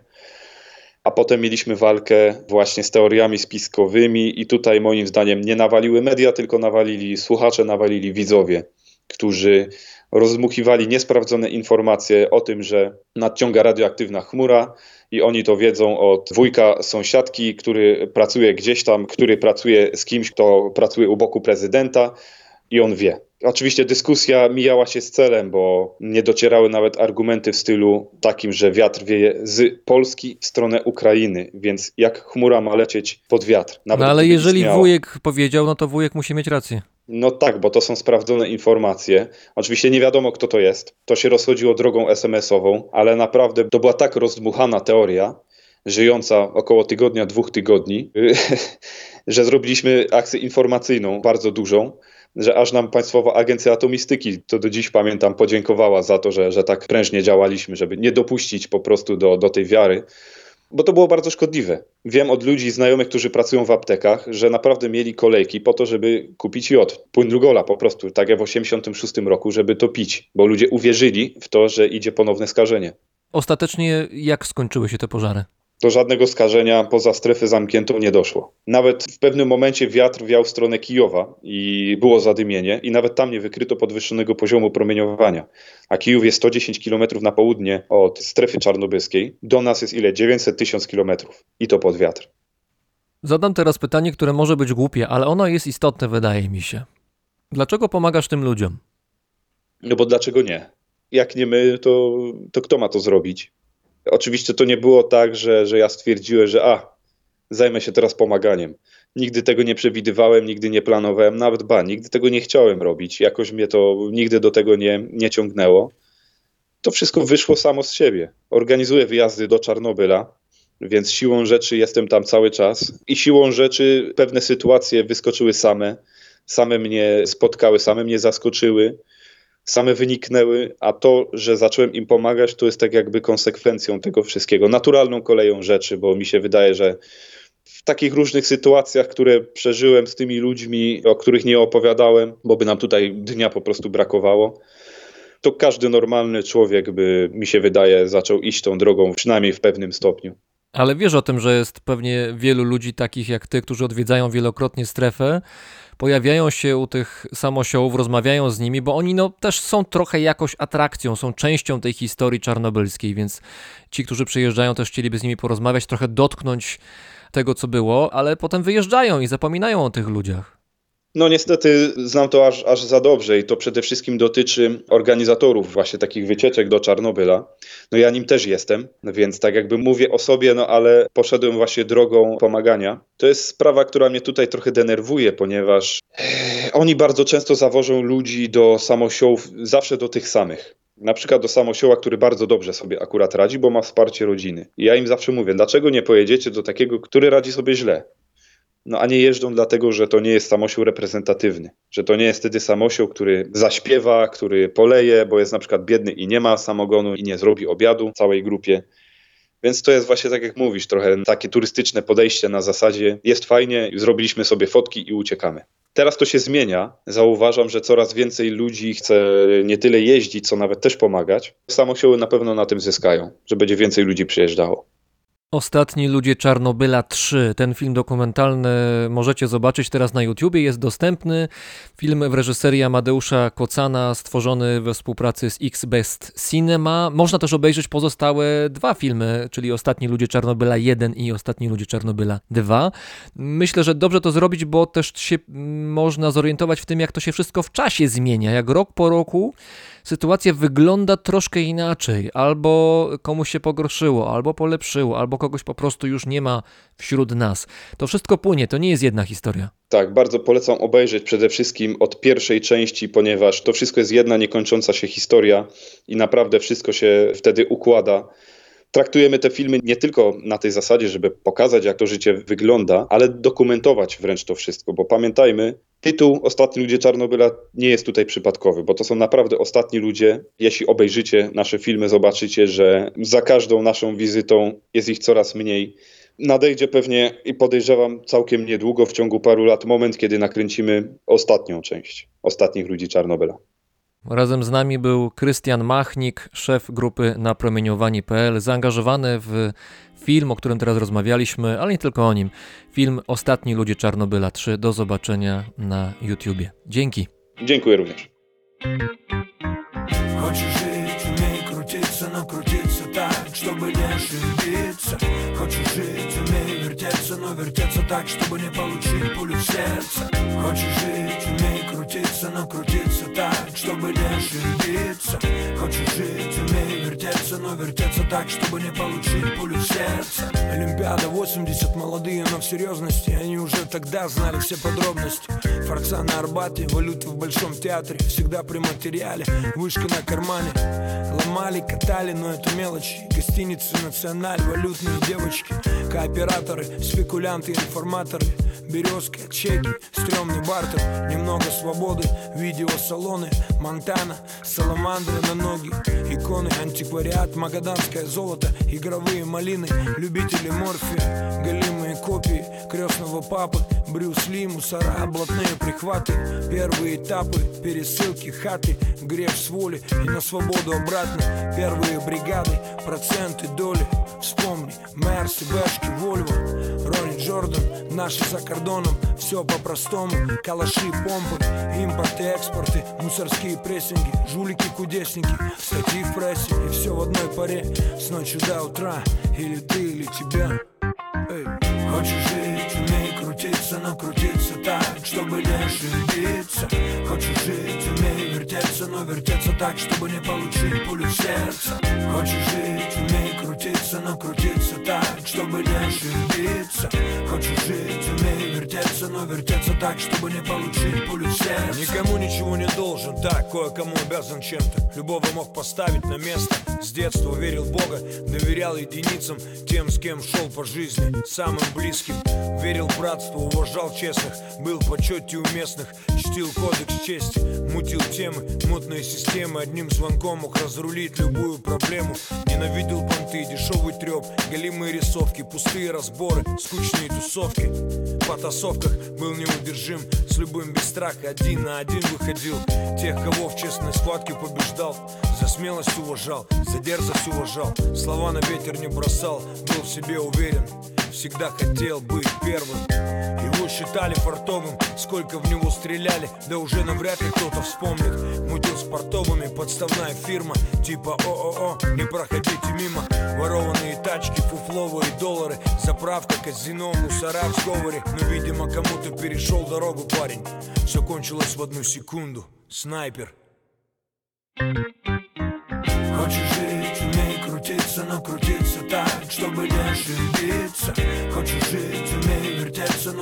a potem mieliśmy walkę właśnie z teoriami spiskowymi i tutaj moim zdaniem nie nawaliły media, tylko nawalili słuchacze, nawalili widzowie, którzy rozmuchiwali niesprawdzone informacje o tym, że nadciąga radioaktywna chmura i oni to wiedzą od wujka sąsiadki, który pracuje gdzieś tam, który pracuje z kimś, kto pracuje u boku prezydenta i on wie. Oczywiście dyskusja mijała się z celem, bo nie docierały nawet argumenty w stylu takim, że wiatr wieje z Polski w stronę Ukrainy, więc jak chmura ma lecieć pod wiatr? Nawet no ale jeżeli istniało. wujek powiedział, no to wujek musi mieć rację. No tak, bo to są sprawdzone informacje. Oczywiście nie wiadomo, kto to jest. To się rozchodziło drogą SMS-ową, ale naprawdę to była tak rozdmuchana teoria, żyjąca około tygodnia, dwóch tygodni, że zrobiliśmy akcję informacyjną bardzo dużą że aż nam Państwowa Agencja Atomistyki, to do dziś pamiętam, podziękowała za to, że, że tak prężnie działaliśmy, żeby nie dopuścić po prostu do, do tej wiary bo to było bardzo szkodliwe. Wiem od ludzi, znajomych, którzy pracują w aptekach, że naprawdę mieli kolejki po to, żeby kupić jod, płyn Drugola po prostu, tak jak w 86 roku, żeby to pić, bo ludzie uwierzyli w to, że idzie ponowne skażenie. Ostatecznie jak skończyły się te pożary? Do żadnego skażenia poza strefę zamkniętą nie doszło. Nawet w pewnym momencie wiatr wiał w stronę Kijowa i było zadymienie i nawet tam nie wykryto podwyższonego poziomu promieniowania. A Kijów jest 110 km na południe od strefy czarnobylskiej. Do nas jest ile? 900 tysiąc kilometrów. I to pod wiatr. Zadam teraz pytanie, które może być głupie, ale ono jest istotne, wydaje mi się. Dlaczego pomagasz tym ludziom? No bo dlaczego nie? Jak nie my, to, to kto ma to zrobić? Oczywiście to nie było tak, że, że ja stwierdziłem, że a, zajmę się teraz pomaganiem. Nigdy tego nie przewidywałem, nigdy nie planowałem, nawet ba, nigdy tego nie chciałem robić. Jakoś mnie to nigdy do tego nie, nie ciągnęło. To wszystko wyszło samo z siebie. Organizuję wyjazdy do Czarnobyla, więc siłą rzeczy jestem tam cały czas i siłą rzeczy pewne sytuacje wyskoczyły same, same mnie spotkały, same mnie zaskoczyły same wyniknęły, a to, że zacząłem im pomagać, to jest tak jakby konsekwencją tego wszystkiego, naturalną koleją rzeczy, bo mi się wydaje, że w takich różnych sytuacjach, które przeżyłem z tymi ludźmi, o których nie opowiadałem, bo by nam tutaj dnia po prostu brakowało, to każdy normalny człowiek by, mi się wydaje, zaczął iść tą drogą, przynajmniej w pewnym stopniu. Ale wiesz o tym, że jest pewnie wielu ludzi takich jak ty, którzy odwiedzają wielokrotnie strefę, pojawiają się u tych samosiołów, rozmawiają z nimi, bo oni no, też są trochę jakoś atrakcją, są częścią tej historii czarnobylskiej, więc ci, którzy przyjeżdżają, też chcieliby z nimi porozmawiać, trochę dotknąć tego, co było, ale potem wyjeżdżają i zapominają o tych ludziach. No niestety znam to aż, aż za dobrze i to przede wszystkim dotyczy organizatorów właśnie takich wycieczek do Czarnobyla. No ja nim też jestem, więc tak jakby mówię o sobie, no ale poszedłem właśnie drogą pomagania. To jest sprawa, która mnie tutaj trochę denerwuje, ponieważ e, oni bardzo często zawożą ludzi do samosiołów, zawsze do tych samych. Na przykład do samosioła, który bardzo dobrze sobie akurat radzi, bo ma wsparcie rodziny. I ja im zawsze mówię, dlaczego nie pojedziecie do takiego, który radzi sobie źle? No a nie jeżdżą dlatego, że to nie jest samosioł reprezentatywny, że to nie jest wtedy samosioł, który zaśpiewa, który poleje, bo jest na przykład biedny i nie ma samogonu i nie zrobi obiadu całej grupie. Więc to jest właśnie tak jak mówisz, trochę takie turystyczne podejście na zasadzie jest fajnie, zrobiliśmy sobie fotki i uciekamy. Teraz to się zmienia. Zauważam, że coraz więcej ludzi chce nie tyle jeździć, co nawet też pomagać. Samosioły na pewno na tym zyskają, że będzie więcej ludzi przyjeżdżało. Ostatni ludzie Czarnobyla 3. Ten film dokumentalny możecie zobaczyć teraz na YouTubie. Jest dostępny. Film w reżyserii Amadeusza Kocana, stworzony we współpracy z X-Best Cinema. Można też obejrzeć pozostałe dwa filmy, czyli Ostatni ludzie Czarnobyla 1 i Ostatni ludzie Czarnobyla 2. Myślę, że dobrze to zrobić, bo też się można zorientować w tym, jak to się wszystko w czasie zmienia. Jak rok po roku sytuacja wygląda troszkę inaczej. Albo komuś się pogorszyło, albo polepszyło, albo kogoś po prostu już nie ma wśród nas. To wszystko płynie, to nie jest jedna historia. Tak, bardzo polecam obejrzeć przede wszystkim od pierwszej części, ponieważ to wszystko jest jedna niekończąca się historia i naprawdę wszystko się wtedy układa. Traktujemy te filmy nie tylko na tej zasadzie, żeby pokazać, jak to życie wygląda, ale dokumentować wręcz to wszystko, bo pamiętajmy, tytuł Ostatni ludzie Czarnobyla nie jest tutaj przypadkowy, bo to są naprawdę ostatni ludzie. Jeśli obejrzycie nasze filmy, zobaczycie, że za każdą naszą wizytą jest ich coraz mniej. Nadejdzie pewnie i podejrzewam całkiem niedługo, w ciągu paru lat, moment, kiedy nakręcimy ostatnią część Ostatnich ludzi Czarnobyla. Razem z nami był Krystian Machnik, szef grupy napromieniowanie.pl, zaangażowany w film, o którym teraz rozmawialiśmy, ale nie tylko o nim. Film Ostatni ludzie Czarnobyla 3. Do zobaczenia na YouTubie. Dzięki. Dziękuję również. Хочешь жить, умей крутиться, но крутиться так, чтобы не ошибиться Хочешь жить, умей вертеться, но вертеться так, чтобы не получить пулю в сердце Хочешь жить, умей крутиться, но крутиться так, чтобы не ошибиться Хочешь жить, вертеться, но вертеться так, чтобы не получить пулю в сердце. Олимпиада 80, молодые, но в серьезности. Они уже тогда знали все подробности. Форца на Арбате, валюта в Большом театре. Всегда при материале, вышка на кармане. Ломали, катали, но это мелочи. Гостиницы, националь, валютные девочки. Кооператоры, спекулянты, информаторы. Березки, чеки, стрёмный бартер. Немного свободы, видеосалоны. Монтана, саламандры на ноги. Иконы, антиквариат, магаданское золото Игровые малины, любители морфия Голимые копии крестного папы Брюс Ли, мусора, блатные прихваты. Первые этапы, пересылки, хаты. Грех с воли и на свободу обратно. Первые бригады, проценты, доли. Вспомни, Мерси, Бэшки, Вольво. Ронни Джордан, наши за кордоном. Все по-простому, калаши, помпы Импорты, экспорты, мусорские прессинги Жулики, кудесники, статьи в прессе И все в одной паре, с ночи до утра Или ты, или тебя. Эй. Хочешь жить, медленно крутиться так, чтобы не ошибиться Хочешь но вертеться так, чтобы не получить пулю в сердце. Хочешь жить, умей крутиться, но крутиться так, чтобы не ошибиться. Хочешь жить, умей вертеться, но вертеться так, чтобы не получить пулю в сердце. Никому ничего не должен, так, кое-кому обязан чем-то. Любого мог поставить на место. С детства верил в Бога, доверял единицам Тем, с кем шел по жизни, самым близким. Верил в братство, уважал честных Был в почете у местных, чтил кодекс чести Мутил темы, мутные системы Одним звонком мог разрулить любую проблему. Ненавидел понты, дешевый треп Голимые рисовки, пустые разборы Скучные тусовки. В потасовках был неудержим С любым без страха один на один выходил. Тех, кого в честной схватке побеждал За смелость уважал, за дерзость уважал Слова на ветер не бросал, был в себе уверен Всегда хотел быть первым. Его считали фартовым. Сколько в него стреляли Да уже навряд ли кто-то вспомнит. Мутил с портовыми подставная фирма Типа ООО, не проходите мимо Ворованные тачки, фуфловые доллары. Заправка, казино, мусора в сговоре. Но, видимо, кому-то перешел дорогу парень. Все кончилось в одну секунду. Снайпер. Хочешь жить, умей крутиться, но крутиться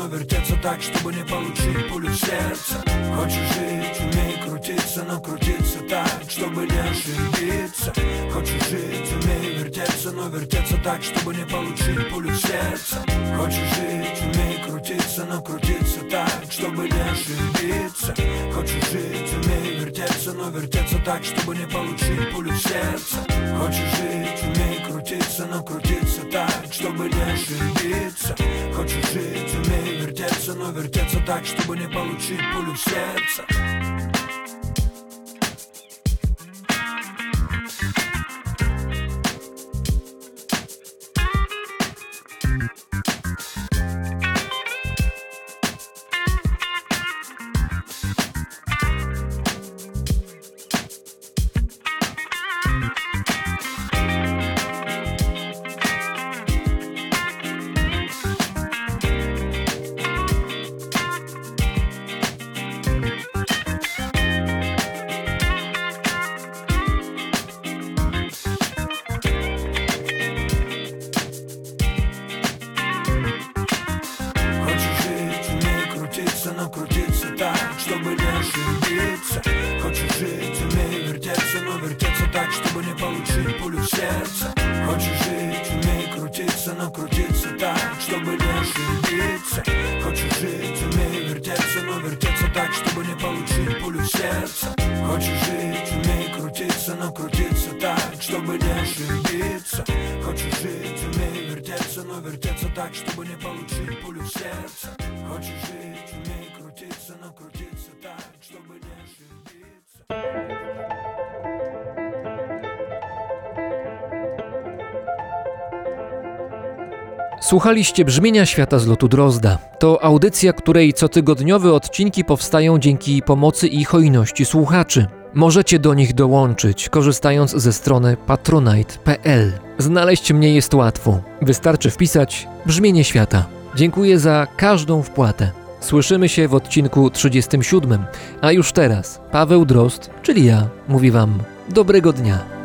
вертеться, так, чтобы не получить пулю в сердце. Хочешь жить, умей крутиться, но крутиться так, чтобы не ошибиться. Хочешь жить, умей вертеться, но вертеться так, чтобы не получить пулю в сердце. Хочешь жить, умей крутиться, но крутиться так, чтобы не ошибиться. Хочешь жить, умей вертеться, но вертеться так, чтобы не получить пулю в сердце. Хочешь жить, умей крутиться, но крутиться так, чтобы не ошибиться. Хочешь жить, умей вертеться, но вертеться так, чтобы не получить пулю в сердце вертеться, так, чтобы не получить пулю в сердце. Хочешь жить, умей крутиться, но крутиться так, чтобы не ошибиться. Хочешь жить, умей вертеться, но вертеться так, чтобы не получить пулю в сердце. Хочешь жить, умей крутиться, но крутиться так, чтобы не ошибиться. Хочешь жить, умей вертеться, но вертеться так, чтобы не получить пулю в сердце. Хочешь жить, умей крутиться, но крутиться так, чтобы не ошибиться Słuchaliście brzmienia świata z lotu Drozda. To audycja, której cotygodniowe odcinki powstają dzięki pomocy i hojności słuchaczy. Możecie do nich dołączyć, korzystając ze strony patronite.pl. Znaleźć mnie jest łatwo. Wystarczy wpisać brzmienie świata. Dziękuję za każdą wpłatę. Słyszymy się w odcinku 37, a już teraz Paweł Drozd, czyli ja, mówi Wam dobrego dnia.